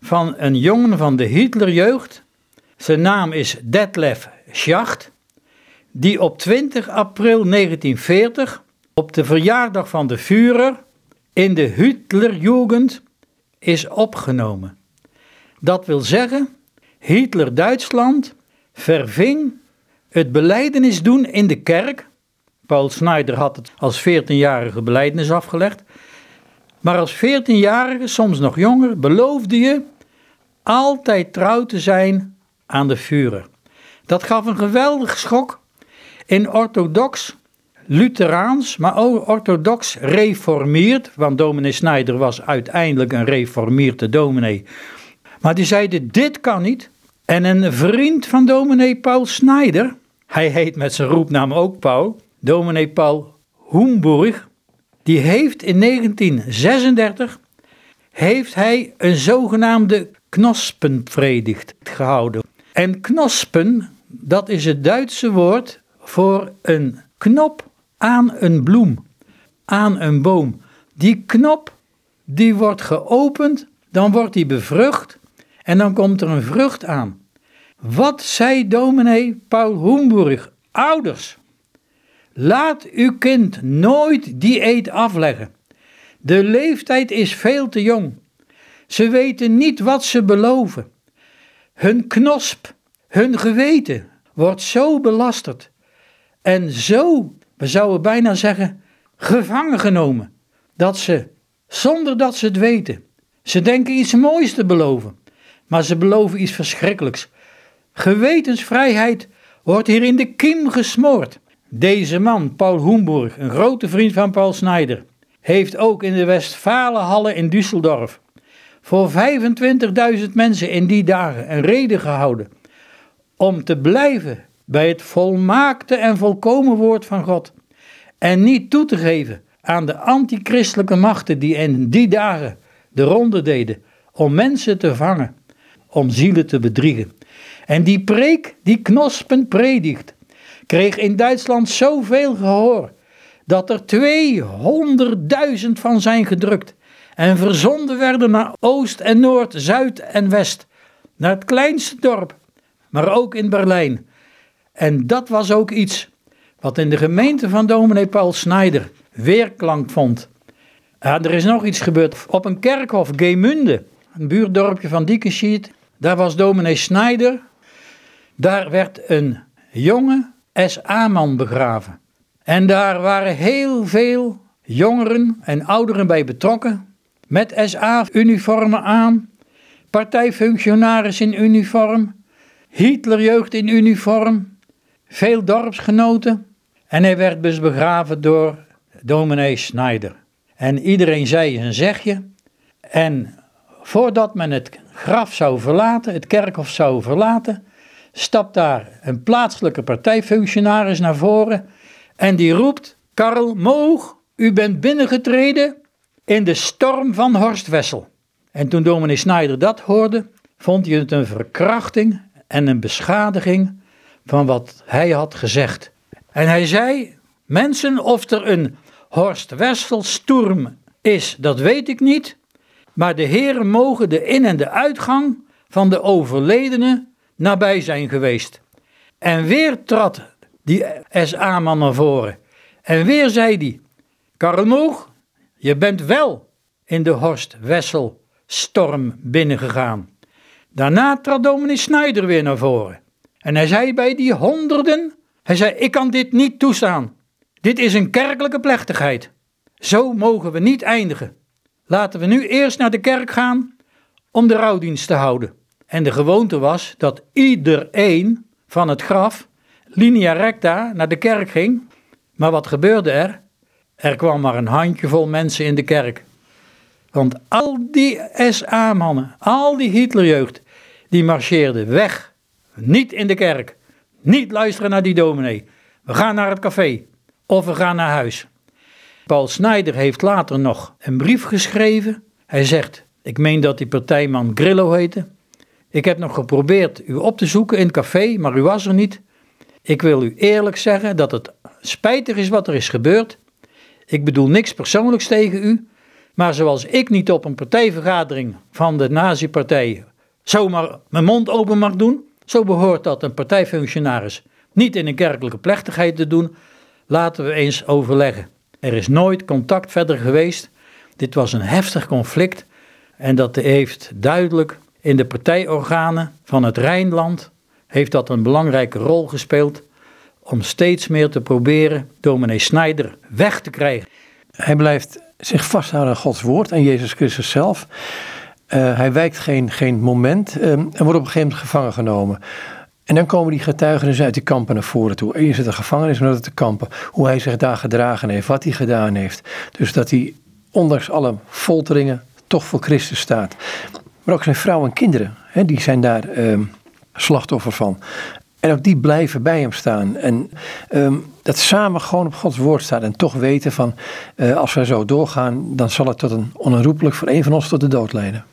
Speaker 2: van een jongen van de Hitlerjeugd zijn naam is Detlef Schacht, die op 20 april 1940 op de verjaardag van de Führer in de Hitlerjugend is opgenomen. Dat wil zeggen, Hitler-Duitsland verving het beleidenis doen in de kerk. Paul Snyder had het als 14-jarige beleidenis afgelegd. Maar als 14-jarige, soms nog jonger, beloofde je altijd trouw te zijn aan de Führer. Dat gaf een geweldig schok in orthodox Lutheraans, maar ook orthodox reformeerd, want dominee Snijder was uiteindelijk een reformeerde dominee. Maar die zeiden, dit kan niet. En een vriend van dominee Paul Snijder, hij heet met zijn roepnaam ook Paul, dominee Paul Hoenburg, die heeft in 1936 heeft hij een zogenaamde knospenpredigt gehouden. En knospen, dat is het Duitse woord voor een knop aan een bloem, aan een boom. Die knop, die wordt geopend, dan wordt die bevrucht en dan komt er een vrucht aan. Wat zei dominee Paul Hoenburg? Ouders, laat uw kind nooit die eet afleggen. De leeftijd is veel te jong. Ze weten niet wat ze beloven. Hun knosp, hun geweten, wordt zo belasterd en zo, we zouden bijna zeggen, gevangen genomen, dat ze, zonder dat ze het weten, ze denken iets moois te beloven, maar ze beloven iets verschrikkelijks. Gewetensvrijheid wordt hier in de kiem gesmoord. Deze man, Paul Hoenburg, een grote vriend van Paul Snijder, heeft ook in de Westfalenhalle in Düsseldorf voor 25.000 mensen in die dagen een reden gehouden om te blijven bij het volmaakte en volkomen woord van God en niet toe te geven aan de antichristelijke machten die in die dagen de ronde deden om mensen te vangen, om zielen te bedriegen. En die preek, die Knospen predikt, kreeg in Duitsland zoveel gehoor dat er 200.000 van zijn gedrukt en verzonden werden naar Oost en Noord, Zuid en West, naar het kleinste dorp, maar ook in Berlijn. En dat was ook iets wat in de gemeente van dominee Paul Snijder weerklank vond. Ja, er is nog iets gebeurd. Op een kerkhof, Geemunde, een buurdorpje van Diekenschiet, daar was dominee Snijder. Daar werd een jonge SA-man begraven. En daar waren heel veel jongeren en ouderen bij betrokken, met SA-uniformen aan, partijfunctionaris in uniform, Hitlerjeugd in uniform, veel dorpsgenoten. En hij werd dus begraven door dominee Schneider. En iedereen zei een zegje. En voordat men het graf zou verlaten, het kerkhof zou verlaten, stapt daar een plaatselijke partijfunctionaris naar voren en die roept: Karl Moog, u bent binnengetreden in de storm van Horst Wessel. En toen dominee Schneider dat hoorde, vond hij het een verkrachting en een beschadiging van wat hij had gezegd. En hij zei: Mensen, of er een Horst Wessel is, dat weet ik niet. Maar de heren mogen de in- en de uitgang van de overledene nabij zijn geweest. En weer trad die SA-man naar voren. En weer zei hij: Karlmoog, je bent wel in de Horst Wessel storm binnengegaan. Daarna trad dominee Snijder weer naar voren. En hij zei bij die honderden, hij zei, ik kan dit niet toestaan. Dit is een kerkelijke plechtigheid. Zo mogen we niet eindigen. Laten we nu eerst naar de kerk gaan om de rouwdienst te houden. En de gewoonte was dat iedereen van het graf linea recta naar de kerk ging. Maar wat gebeurde er? Er kwam maar een handjevol mensen in de kerk. Want al die SA-mannen, al die Hitlerjeugd, die marcheerden weg. Niet in de kerk. Niet luisteren naar die dominee. We gaan naar het café. Of we gaan naar huis. Paul Snijder heeft later nog een brief geschreven. Hij zegt, ik meen dat die partijman Grillo heette. Ik heb nog geprobeerd u op te zoeken in het café, maar u was er niet. Ik wil u eerlijk zeggen dat het spijtig is wat er is gebeurd. Ik bedoel niks persoonlijks tegen u, maar zoals ik niet op een partijvergadering van de nazi-partij zomaar mijn mond open mag doen, zo behoort dat een partijfunctionaris niet in een kerkelijke plechtigheid te doen. Laten we eens overleggen. Er is nooit contact verder geweest. Dit was een heftig conflict en dat heeft duidelijk in de partijorganen van het Rijnland heeft dat een belangrijke rol gespeeld om steeds meer te proberen dominee Snijder weg te krijgen.
Speaker 1: Hij blijft zich vasthouden aan Gods woord en Jezus Christus zelf. Uh, hij wijkt geen, geen moment um, en wordt op een gegeven moment gevangen genomen. En dan komen die getuigenissen uit die kampen naar voren toe. Eerst het de gevangenis, maar dat de kampen. Hoe hij zich daar gedragen heeft, wat hij gedaan heeft. Dus dat hij, ondanks alle folteringen, toch voor Christus staat. Maar ook zijn vrouw en kinderen, hè, die zijn daar um, slachtoffer van. En ook die blijven bij hem staan. En um, dat samen gewoon op Gods woord staat. En toch weten van, uh, als we zo doorgaan, dan zal het tot een onherroepelijk voor een van ons tot de dood leiden.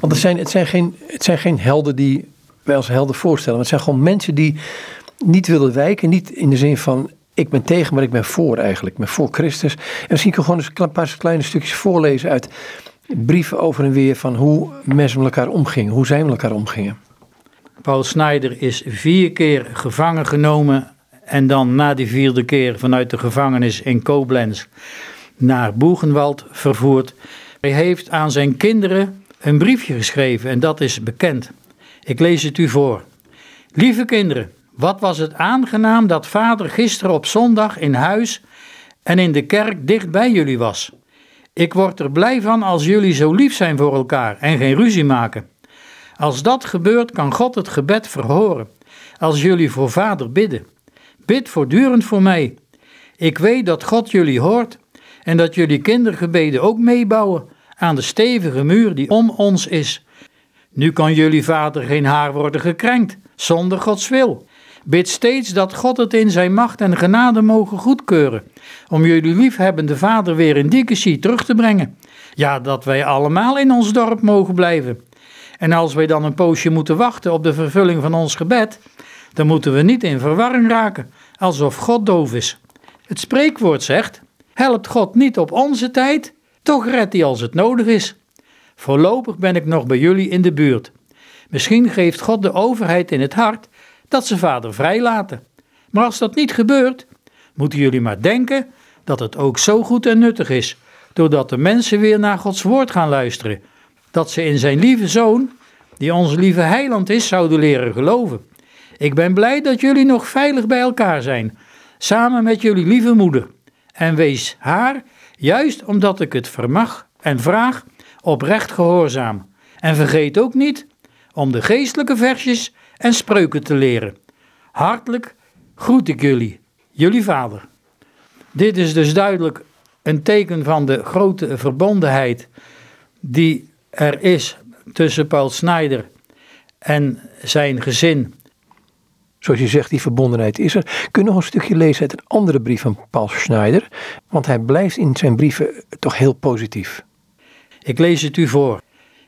Speaker 1: Want het zijn, het zijn, geen, het zijn geen helden die wij als helden voorstellen. Maar het zijn gewoon mensen die niet willen wijken. Niet in de zin van, ik ben tegen, maar ik ben voor eigenlijk. Ik ben voor Christus. En misschien kan ik gewoon eens een paar kleine stukjes voorlezen uit brieven over en weer van hoe mensen met elkaar omgingen. Hoe zij met elkaar omgingen.
Speaker 2: Paul Snijder is vier keer gevangen genomen en dan na die vierde keer vanuit de gevangenis in Koblenz naar Boegenwald vervoerd. Hij heeft aan zijn kinderen een briefje geschreven en dat is bekend. Ik lees het u voor. Lieve kinderen, Wat was het aangenaam dat vader gisteren op zondag in huis en in de kerk dicht bij jullie was. Ik word er blij van als jullie zo lief zijn voor elkaar en geen ruzie maken. Als dat gebeurt, kan God het gebed verhoren. Als jullie voor vader bidden. Bid voortdurend voor mij. Ik weet dat God jullie hoort en dat jullie kindergebeden ook meebouwen aan de stevige muur die om ons is. Nu kan jullie vader geen haar worden gekrenkt, zonder Gods wil. Bid steeds dat God het in zijn macht en genade mogen goedkeuren, om jullie liefhebbende vader weer in Diekesie terug te brengen. Ja, dat wij allemaal in ons dorp mogen blijven. En als wij dan een poosje moeten wachten op de vervulling van ons gebed, dan moeten we niet in verwarring raken, alsof God doof is. Het spreekwoord zegt: Helpt God niet op onze tijd, toch redt hij als het nodig is. Voorlopig ben ik nog bij jullie in de buurt. Misschien geeft God de overheid in het hart dat ze vader vrijlaten. Maar als dat niet gebeurt, moeten jullie maar denken dat het ook zo goed en nuttig is, doordat de mensen weer naar Gods woord gaan luisteren, dat ze in zijn lieve zoon, die onze lieve heiland is, zouden leren geloven. Ik ben blij dat jullie nog veilig bij elkaar zijn, samen met jullie lieve moeder. En wees haar, juist omdat ik het vermag en vraag, oprecht gehoorzaam. En vergeet ook niet om de geestelijke versjes en spreuken te leren. Hartelijk groet ik jullie, jullie vader. Dit is dus duidelijk een teken van de grote verbondenheid die er is tussen Paul Snyder en zijn gezin.
Speaker 1: Zoals je zegt, die verbondenheid is er. Kun je nog een stukje lezen uit een andere brief van Paul Schneider? Want hij blijft in zijn brieven toch heel positief.
Speaker 2: Ik lees het u voor.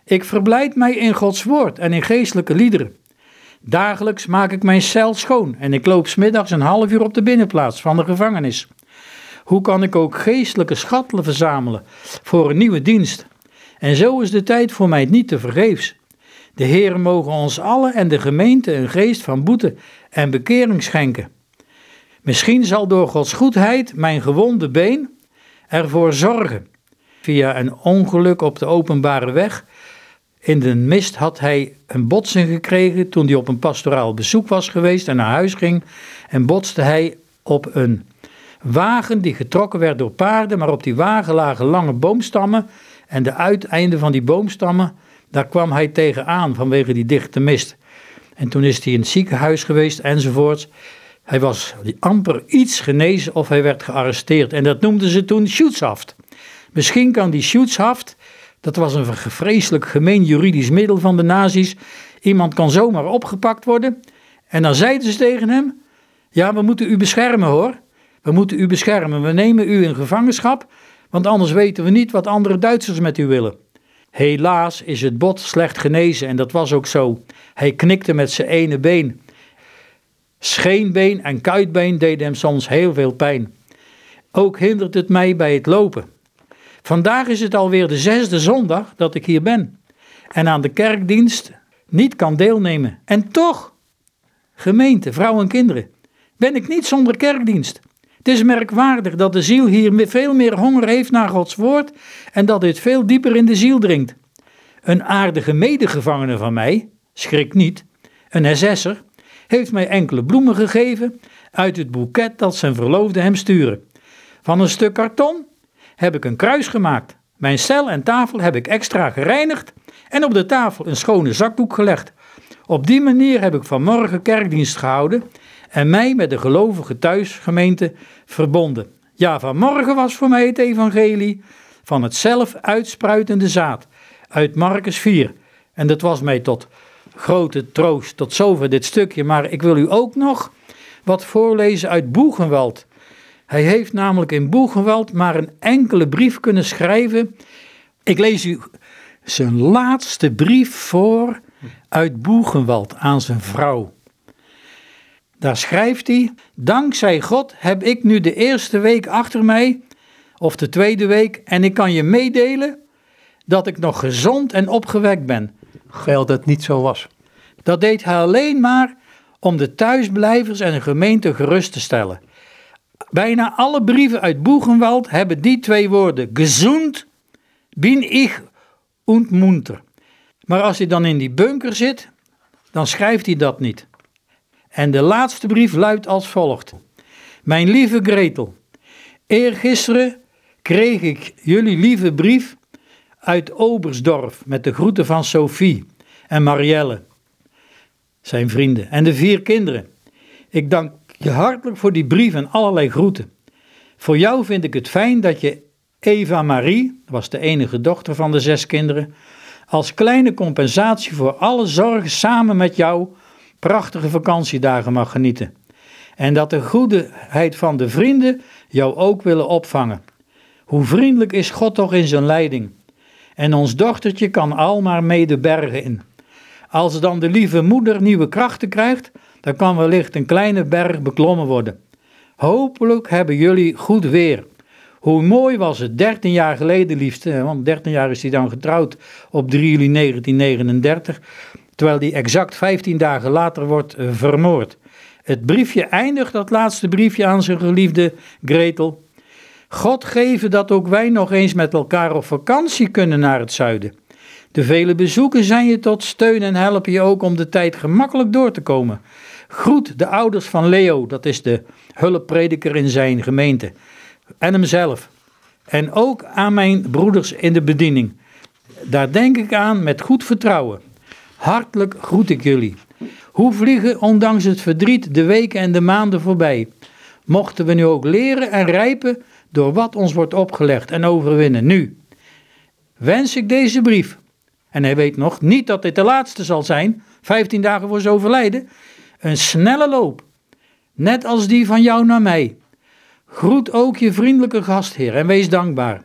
Speaker 2: Ik verblijd mij in Gods woord en in geestelijke liederen. Dagelijks maak ik mijn cel schoon en ik loop smiddags een half uur op de binnenplaats van de gevangenis. Hoe kan ik ook geestelijke schatten verzamelen voor een nieuwe dienst? En zo is de tijd voor mij niet te vergeefs. De Heer mogen ons allen en de gemeente een geest van boete en bekering schenken. Misschien zal door Gods goedheid mijn gewonde been ervoor zorgen. Via een ongeluk op de openbare weg in de mist had hij een botsing gekregen toen hij op een pastoraal bezoek was geweest en naar huis ging. En botste hij op een wagen die getrokken werd door paarden, maar op die wagen lagen lange boomstammen. En de uiteinden van die boomstammen, daar kwam hij tegenaan vanwege die dichte mist. En toen is hij in het ziekenhuis geweest enzovoorts. Hij was amper iets genezen of hij werd gearresteerd. En dat noemden ze toen Schutzhaft. Misschien kan die Schutzhaft dat was een vreselijk gemeen juridisch middel van de nazi's. Iemand kan zomaar opgepakt worden. En dan zeiden ze tegen hem: Ja, we moeten u beschermen hoor. We moeten u beschermen. We nemen u in gevangenschap, want anders weten we niet wat andere Duitsers met u willen. Helaas is het bot slecht genezen en dat was ook zo. Hij knikte met zijn ene been. Scheenbeen en kuitbeen deden hem soms heel veel pijn. Ook hindert het mij bij het lopen. Vandaag is het alweer de zesde zondag dat ik hier ben en aan de kerkdienst niet kan deelnemen. En toch, gemeente, vrouwen en kinderen, ben ik niet zonder kerkdienst. Het is merkwaardig dat de ziel hier veel meer honger heeft naar Gods woord en dat dit veel dieper in de ziel dringt. Een aardige medegevangene van mij, schrik niet, een SS'er, heeft mij enkele bloemen gegeven uit het boeket dat zijn verloofde hem sturen. Van een stuk karton heb ik een kruis gemaakt. Mijn cel en tafel heb ik extra gereinigd en op de tafel een schone zakdoek gelegd. Op die manier heb ik vanmorgen kerkdienst gehouden en mij met de gelovige thuisgemeente verbonden. Ja, vanmorgen was voor mij het evangelie van het zelf uitspruitende zaad uit Marcus 4. En dat was mij tot grote troost. Tot zover dit stukje. Maar ik wil u ook nog wat voorlezen uit Boegenwald. Hij heeft namelijk in Boegewald maar een enkele brief kunnen schrijven. Ik lees u zijn laatste brief voor uit Boegenwald aan zijn vrouw. Daar schrijft hij: Dankzij God heb ik nu de eerste week achter mij, of de tweede week, en ik kan je meedelen dat ik nog gezond en opgewekt ben.
Speaker 1: Geld dat niet zo was.
Speaker 2: Dat deed hij alleen maar om de thuisblijvers en de gemeente gerust te stellen. Bijna alle brieven uit Boegenwald hebben die twee woorden: gezond bin ich und munter. Maar als hij dan in die bunker zit, dan schrijft hij dat niet. En de laatste brief luidt als volgt. Mijn lieve Gretel, eergisteren kreeg ik jullie lieve brief uit Obersdorf met de groeten van Sophie en Marielle, zijn vrienden, en de vier kinderen. Ik dank je hartelijk voor die brief en allerlei groeten. Voor jou vind ik het fijn dat je Eva Marie, was de enige dochter van de zes kinderen, als kleine compensatie voor alle zorgen samen met jou prachtige vakantiedagen mag genieten. En dat de goedheid van de vrienden jou ook willen opvangen. Hoe vriendelijk is God toch in zijn leiding. En ons dochtertje kan al maar mee de bergen in. Als dan de lieve moeder nieuwe krachten krijgt, dan kan wellicht een kleine berg beklommen worden. Hopelijk hebben jullie goed weer. Hoe mooi was het, 13 jaar geleden liefste, want 13 jaar is hij dan getrouwd op 3 juli 1939, terwijl hij exact 15 dagen later wordt eh, vermoord. Het briefje eindigt, dat laatste briefje aan zijn geliefde Gretel. God geven dat ook wij nog eens met elkaar op vakantie kunnen naar het zuiden. De vele bezoeken zijn je tot steun en helpen je ook om de tijd gemakkelijk door te komen. Groet de ouders van Leo, dat is de hulpprediker in zijn gemeente, en hemzelf. En ook aan mijn broeders in de bediening. Daar denk ik aan met goed vertrouwen. Hartelijk groet ik jullie. Hoe vliegen, ondanks het verdriet, de weken en de maanden voorbij? Mochten we nu ook leren en rijpen door wat ons wordt opgelegd en overwinnen nu. Wens ik deze brief, en hij weet nog niet dat dit de laatste zal zijn, 15 dagen voor zijn overlijden, een snelle loop, net als die van jou naar mij. Groet ook je vriendelijke gastheer en wees dankbaar.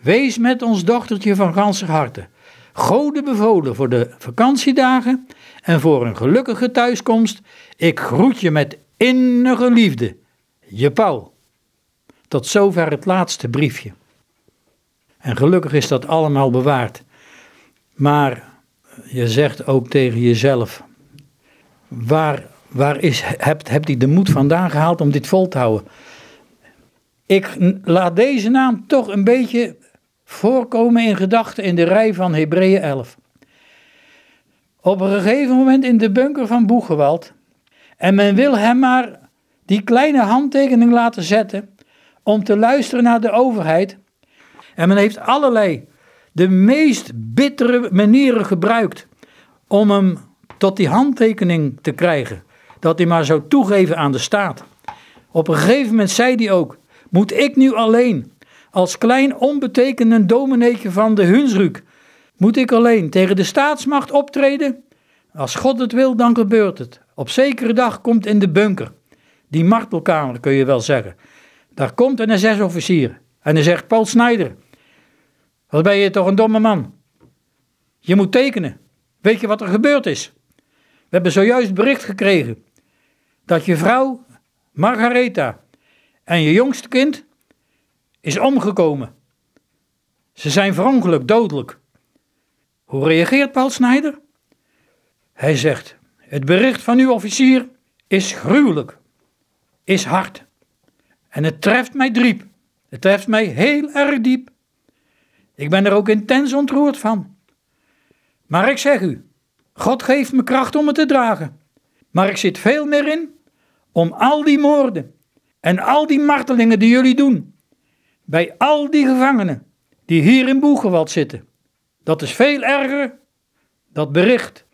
Speaker 2: Wees met ons dochtertje van ganser harte. Gode bevolen voor de vakantiedagen en voor een gelukkige thuiskomst. Ik groet je met innige liefde. Je Paul. Tot zover het laatste briefje. En gelukkig is dat allemaal bewaard. Maar je zegt ook tegen jezelf: waar, waar is, hebt, hebt hij de moed vandaan gehaald om dit vol te houden? Ik laat deze naam toch een beetje voorkomen in gedachten in de rij van Hebreeën 11. Op een gegeven moment in de bunker van Boegewald. En men wil hem maar die kleine handtekening laten zetten om te luisteren naar de overheid. En men heeft allerlei, de meest bittere manieren gebruikt om hem tot die handtekening te krijgen. Dat hij maar zou toegeven aan de staat. Op een gegeven moment zei hij ook: Moet ik nu alleen, als klein onbetekenend domineetje van de Hunsruk, moet ik alleen tegen de staatsmacht optreden? Als God het wil, dan gebeurt het. Op zekere dag komt in de bunker, die martelkamer kun je wel zeggen, daar komt een SS-officier en hij zegt: Paul Snijder, wat ben je toch een domme man? Je moet tekenen. Weet je wat er gebeurd is? We hebben zojuist bericht gekregen dat je vrouw, Margaretha, en je jongste kind is omgekomen. Ze zijn verongelukt, dodelijk. Hoe reageert Paul Snijder? Hij zegt: Het bericht van uw officier is gruwelijk, is hard. En het treft mij diep. Het treft mij heel erg diep. Ik ben er ook intens ontroerd van. Maar ik zeg u, God geeft me kracht om het te dragen. Maar ik zit veel meer in om al die moorden en al die martelingen die jullie doen, bij al die gevangenen die hier in Boegewald zitten. Dat is veel erger, dat bericht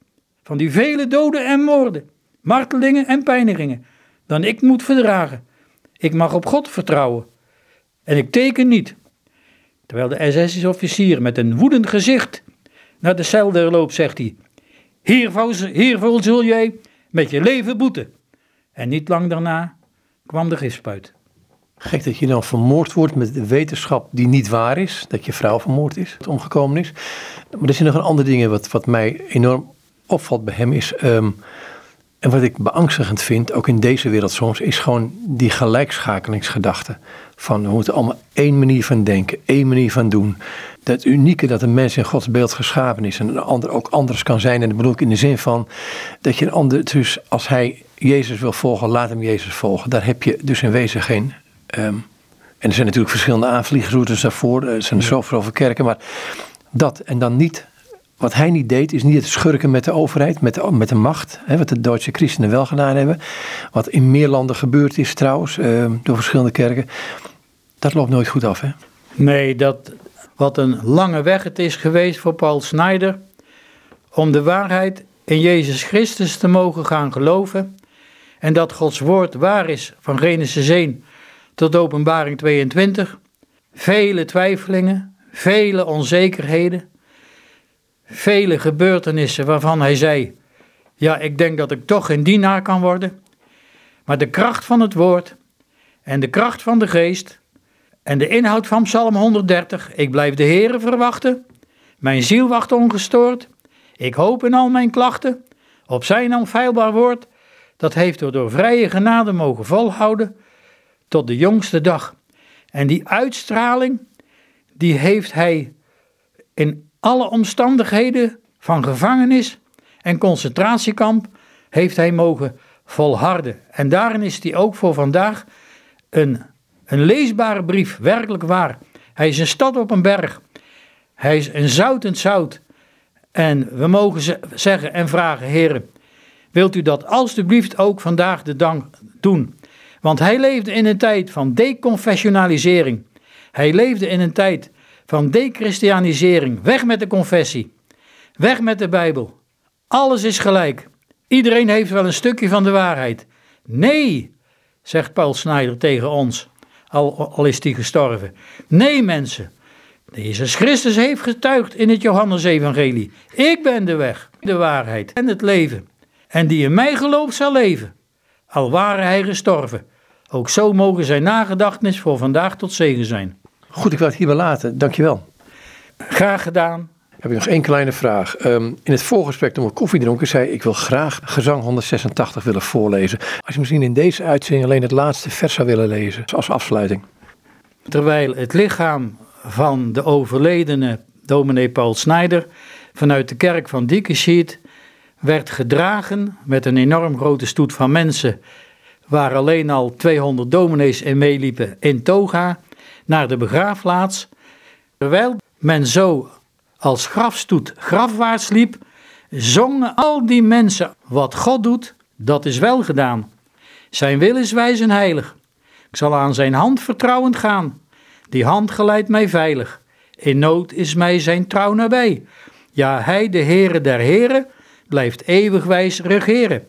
Speaker 2: van die vele doden en moorden, martelingen en pijnigingen, dan ik moet verdragen. Ik mag op God vertrouwen. En ik teken niet. Terwijl de SS-officier met een woedend gezicht naar de cel loopt, zegt hij: Hiervoor, hiervoor zul jij met je leven boeten. En niet lang daarna kwam de gifspuit.
Speaker 1: Gek dat je dan vermoord wordt met de wetenschap die niet waar is. Dat je vrouw vermoord is, dat omgekomen is. Maar er zijn nog een andere dingen wat, wat mij enorm opvalt bij hem. Is ehm, en wat ik beangstigend vind, ook in deze wereld soms, is gewoon die gelijkschakelingsgedachte. Van we moeten allemaal één manier van denken, één manier van doen. Dat unieke dat een mens in Gods beeld geschapen is en een ander ook anders kan zijn. En dat bedoel ik in de zin van dat je een ander, dus als hij Jezus wil volgen, laat hem Jezus volgen. Daar heb je dus in wezen geen. Ehm, en er zijn natuurlijk verschillende aanvliegroutes daarvoor, er zijn zoveel over kerken, maar dat en dan niet wat hij niet deed, is niet het schurken met de overheid, met de, met de macht. Hè, wat de Duitse christenen wel gedaan hebben. Wat in meer landen gebeurd is trouwens, uh, door verschillende kerken. Dat loopt nooit goed af, hè?
Speaker 2: Nee, dat, wat een lange weg het is geweest voor Paul Snyder. Om de waarheid in Jezus Christus te mogen gaan geloven. En dat Gods woord waar is, van Genesis 1 tot Openbaring 22. Vele twijfelingen, vele onzekerheden vele gebeurtenissen waarvan hij zei: Ja, ik denk dat ik toch geen dienaar kan worden. Maar de kracht van het woord en de kracht van de geest en de inhoud van Psalm 130: Ik blijf de Heere verwachten. Mijn ziel wacht ongestoord. Ik hoop in al mijn klachten op zijn onfeilbaar woord. Dat heeft er door vrije genade mogen volhouden tot de jongste dag. En die uitstraling, die heeft hij in alle omstandigheden van gevangenis en concentratiekamp heeft hij mogen volharden. En daarin is hij ook voor vandaag een, een leesbare brief, werkelijk waar. Hij is een stad op een berg. Hij is een zoutend zout. En we mogen zeggen en vragen, heren, wilt u dat alstublieft ook vandaag de dag doen? Want hij leefde in een tijd van deconfessionalisering. Hij leefde in een tijd van dechristianisering. Weg met de confessie. Weg met de Bijbel. Alles is gelijk. Iedereen heeft wel een stukje van de waarheid. Nee, zegt Paul Snyder tegen ons, al, al is hij gestorven. Nee, mensen. Jezus Christus heeft getuigd in het Johannesevangelie. Ik ben de weg, de waarheid en het leven. En die in mij gelooft zal leven, al ware hij gestorven. Ook zo mogen zijn nagedachtenis voor vandaag tot zegen zijn.
Speaker 1: Goed, ik wil het hierbij laten. Dankjewel.
Speaker 2: Graag gedaan.
Speaker 1: Heb ik nog één kleine vraag. Ehm, in het voorgesprek toen we koffie dronken zei ik wil graag gezang 186 willen voorlezen. Als je misschien in deze uitzending alleen het laatste vers zou willen lezen als afsluiting.
Speaker 2: Terwijl het lichaam van de overledene dominee Paul Snijder vanuit de kerk van Diekenschiet werd gedragen met een enorm grote stoet van mensen waar alleen al 200 dominees in meeliepen in toga naar de begraafplaats. Terwijl men zo als grafstoet grafwaarts liep, zongen al die mensen: Wat God doet, dat is wel gedaan. Zijn wil is wijs en heilig. Ik zal aan zijn hand vertrouwend gaan. Die hand geleidt mij veilig. In nood is mij zijn trouw nabij. Ja, hij, de Heere der Heren, blijft eeuwig wijs regeren.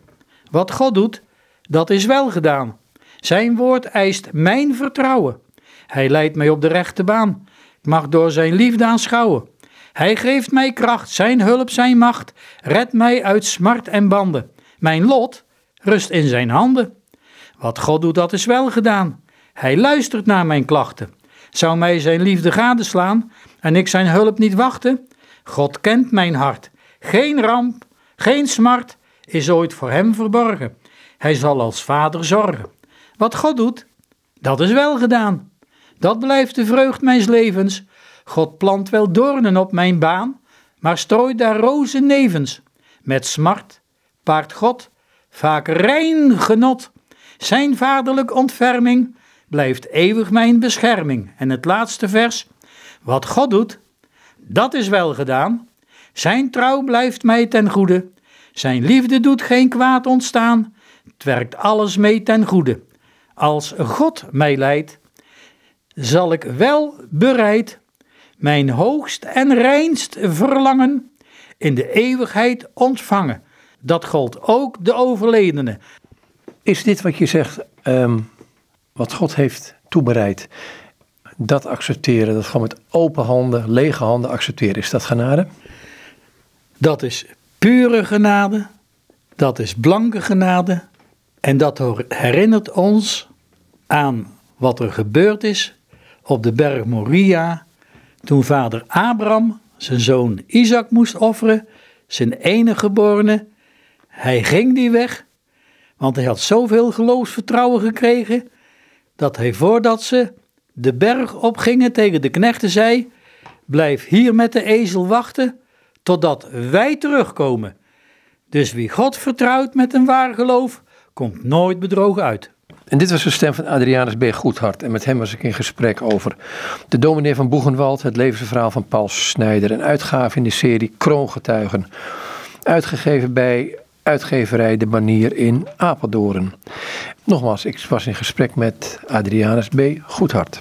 Speaker 2: Wat God doet, dat is wel gedaan. Zijn woord eist mijn vertrouwen. Hij leidt mij op de rechte baan. Ik mag door zijn liefde aanschouwen. Hij geeft mij kracht, zijn hulp, zijn macht. Red mij uit smart en banden. Mijn lot rust in zijn handen. Wat God doet, dat is wel gedaan. Hij luistert naar mijn klachten. Zou mij zijn liefde gadeslaan en ik zijn hulp niet wachten? God kent mijn hart. Geen ramp, geen smart is ooit voor hem verborgen. Hij zal als vader zorgen. Wat God doet, dat is wel gedaan. Dat blijft de vreugd mijns levens. God plant wel doornen op mijn baan, maar strooit daar rozen nevens. Met smart paart God vaak rein genot. Zijn vaderlijk ontferming blijft eeuwig mijn bescherming. En het laatste vers, wat God doet, dat is wel gedaan. Zijn trouw blijft mij ten goede. Zijn liefde doet geen kwaad ontstaan. Het werkt alles mee ten goede. Als God mij leidt, zal ik wel bereid mijn hoogst en reinst verlangen in de eeuwigheid ontvangen. Dat gold ook de overledene.
Speaker 1: Is dit wat je zegt, ehm, wat God heeft toebereid, dat accepteren, dat gewoon met open handen, lege handen accepteren, is dat genade?
Speaker 2: Dat is pure genade, dat is blanke genade en dat herinnert ons aan wat er gebeurd is op de berg Moria, toen vader Abraham zijn zoon Isaac moest offeren, zijn enige geborene. Hij ging die weg, want hij had zoveel geloofsvertrouwen gekregen, dat hij voordat ze de berg opgingen tegen de knechten zei, blijf hier met de ezel wachten, totdat wij terugkomen. Dus wie God vertrouwt met een waar geloof, komt nooit bedrogen uit.
Speaker 1: En dit was de stem van Adrianus B. Goedhart. En met hem was ik in gesprek over de dominee van Boegenwald, het levensverhaal van Paul Snijder. Een uitgave in de serie Kroongetuigen. Uitgegeven bij uitgeverij De Manier in Apeldoorn. Nogmaals, ik was in gesprek met Adrianus B. Goedhart.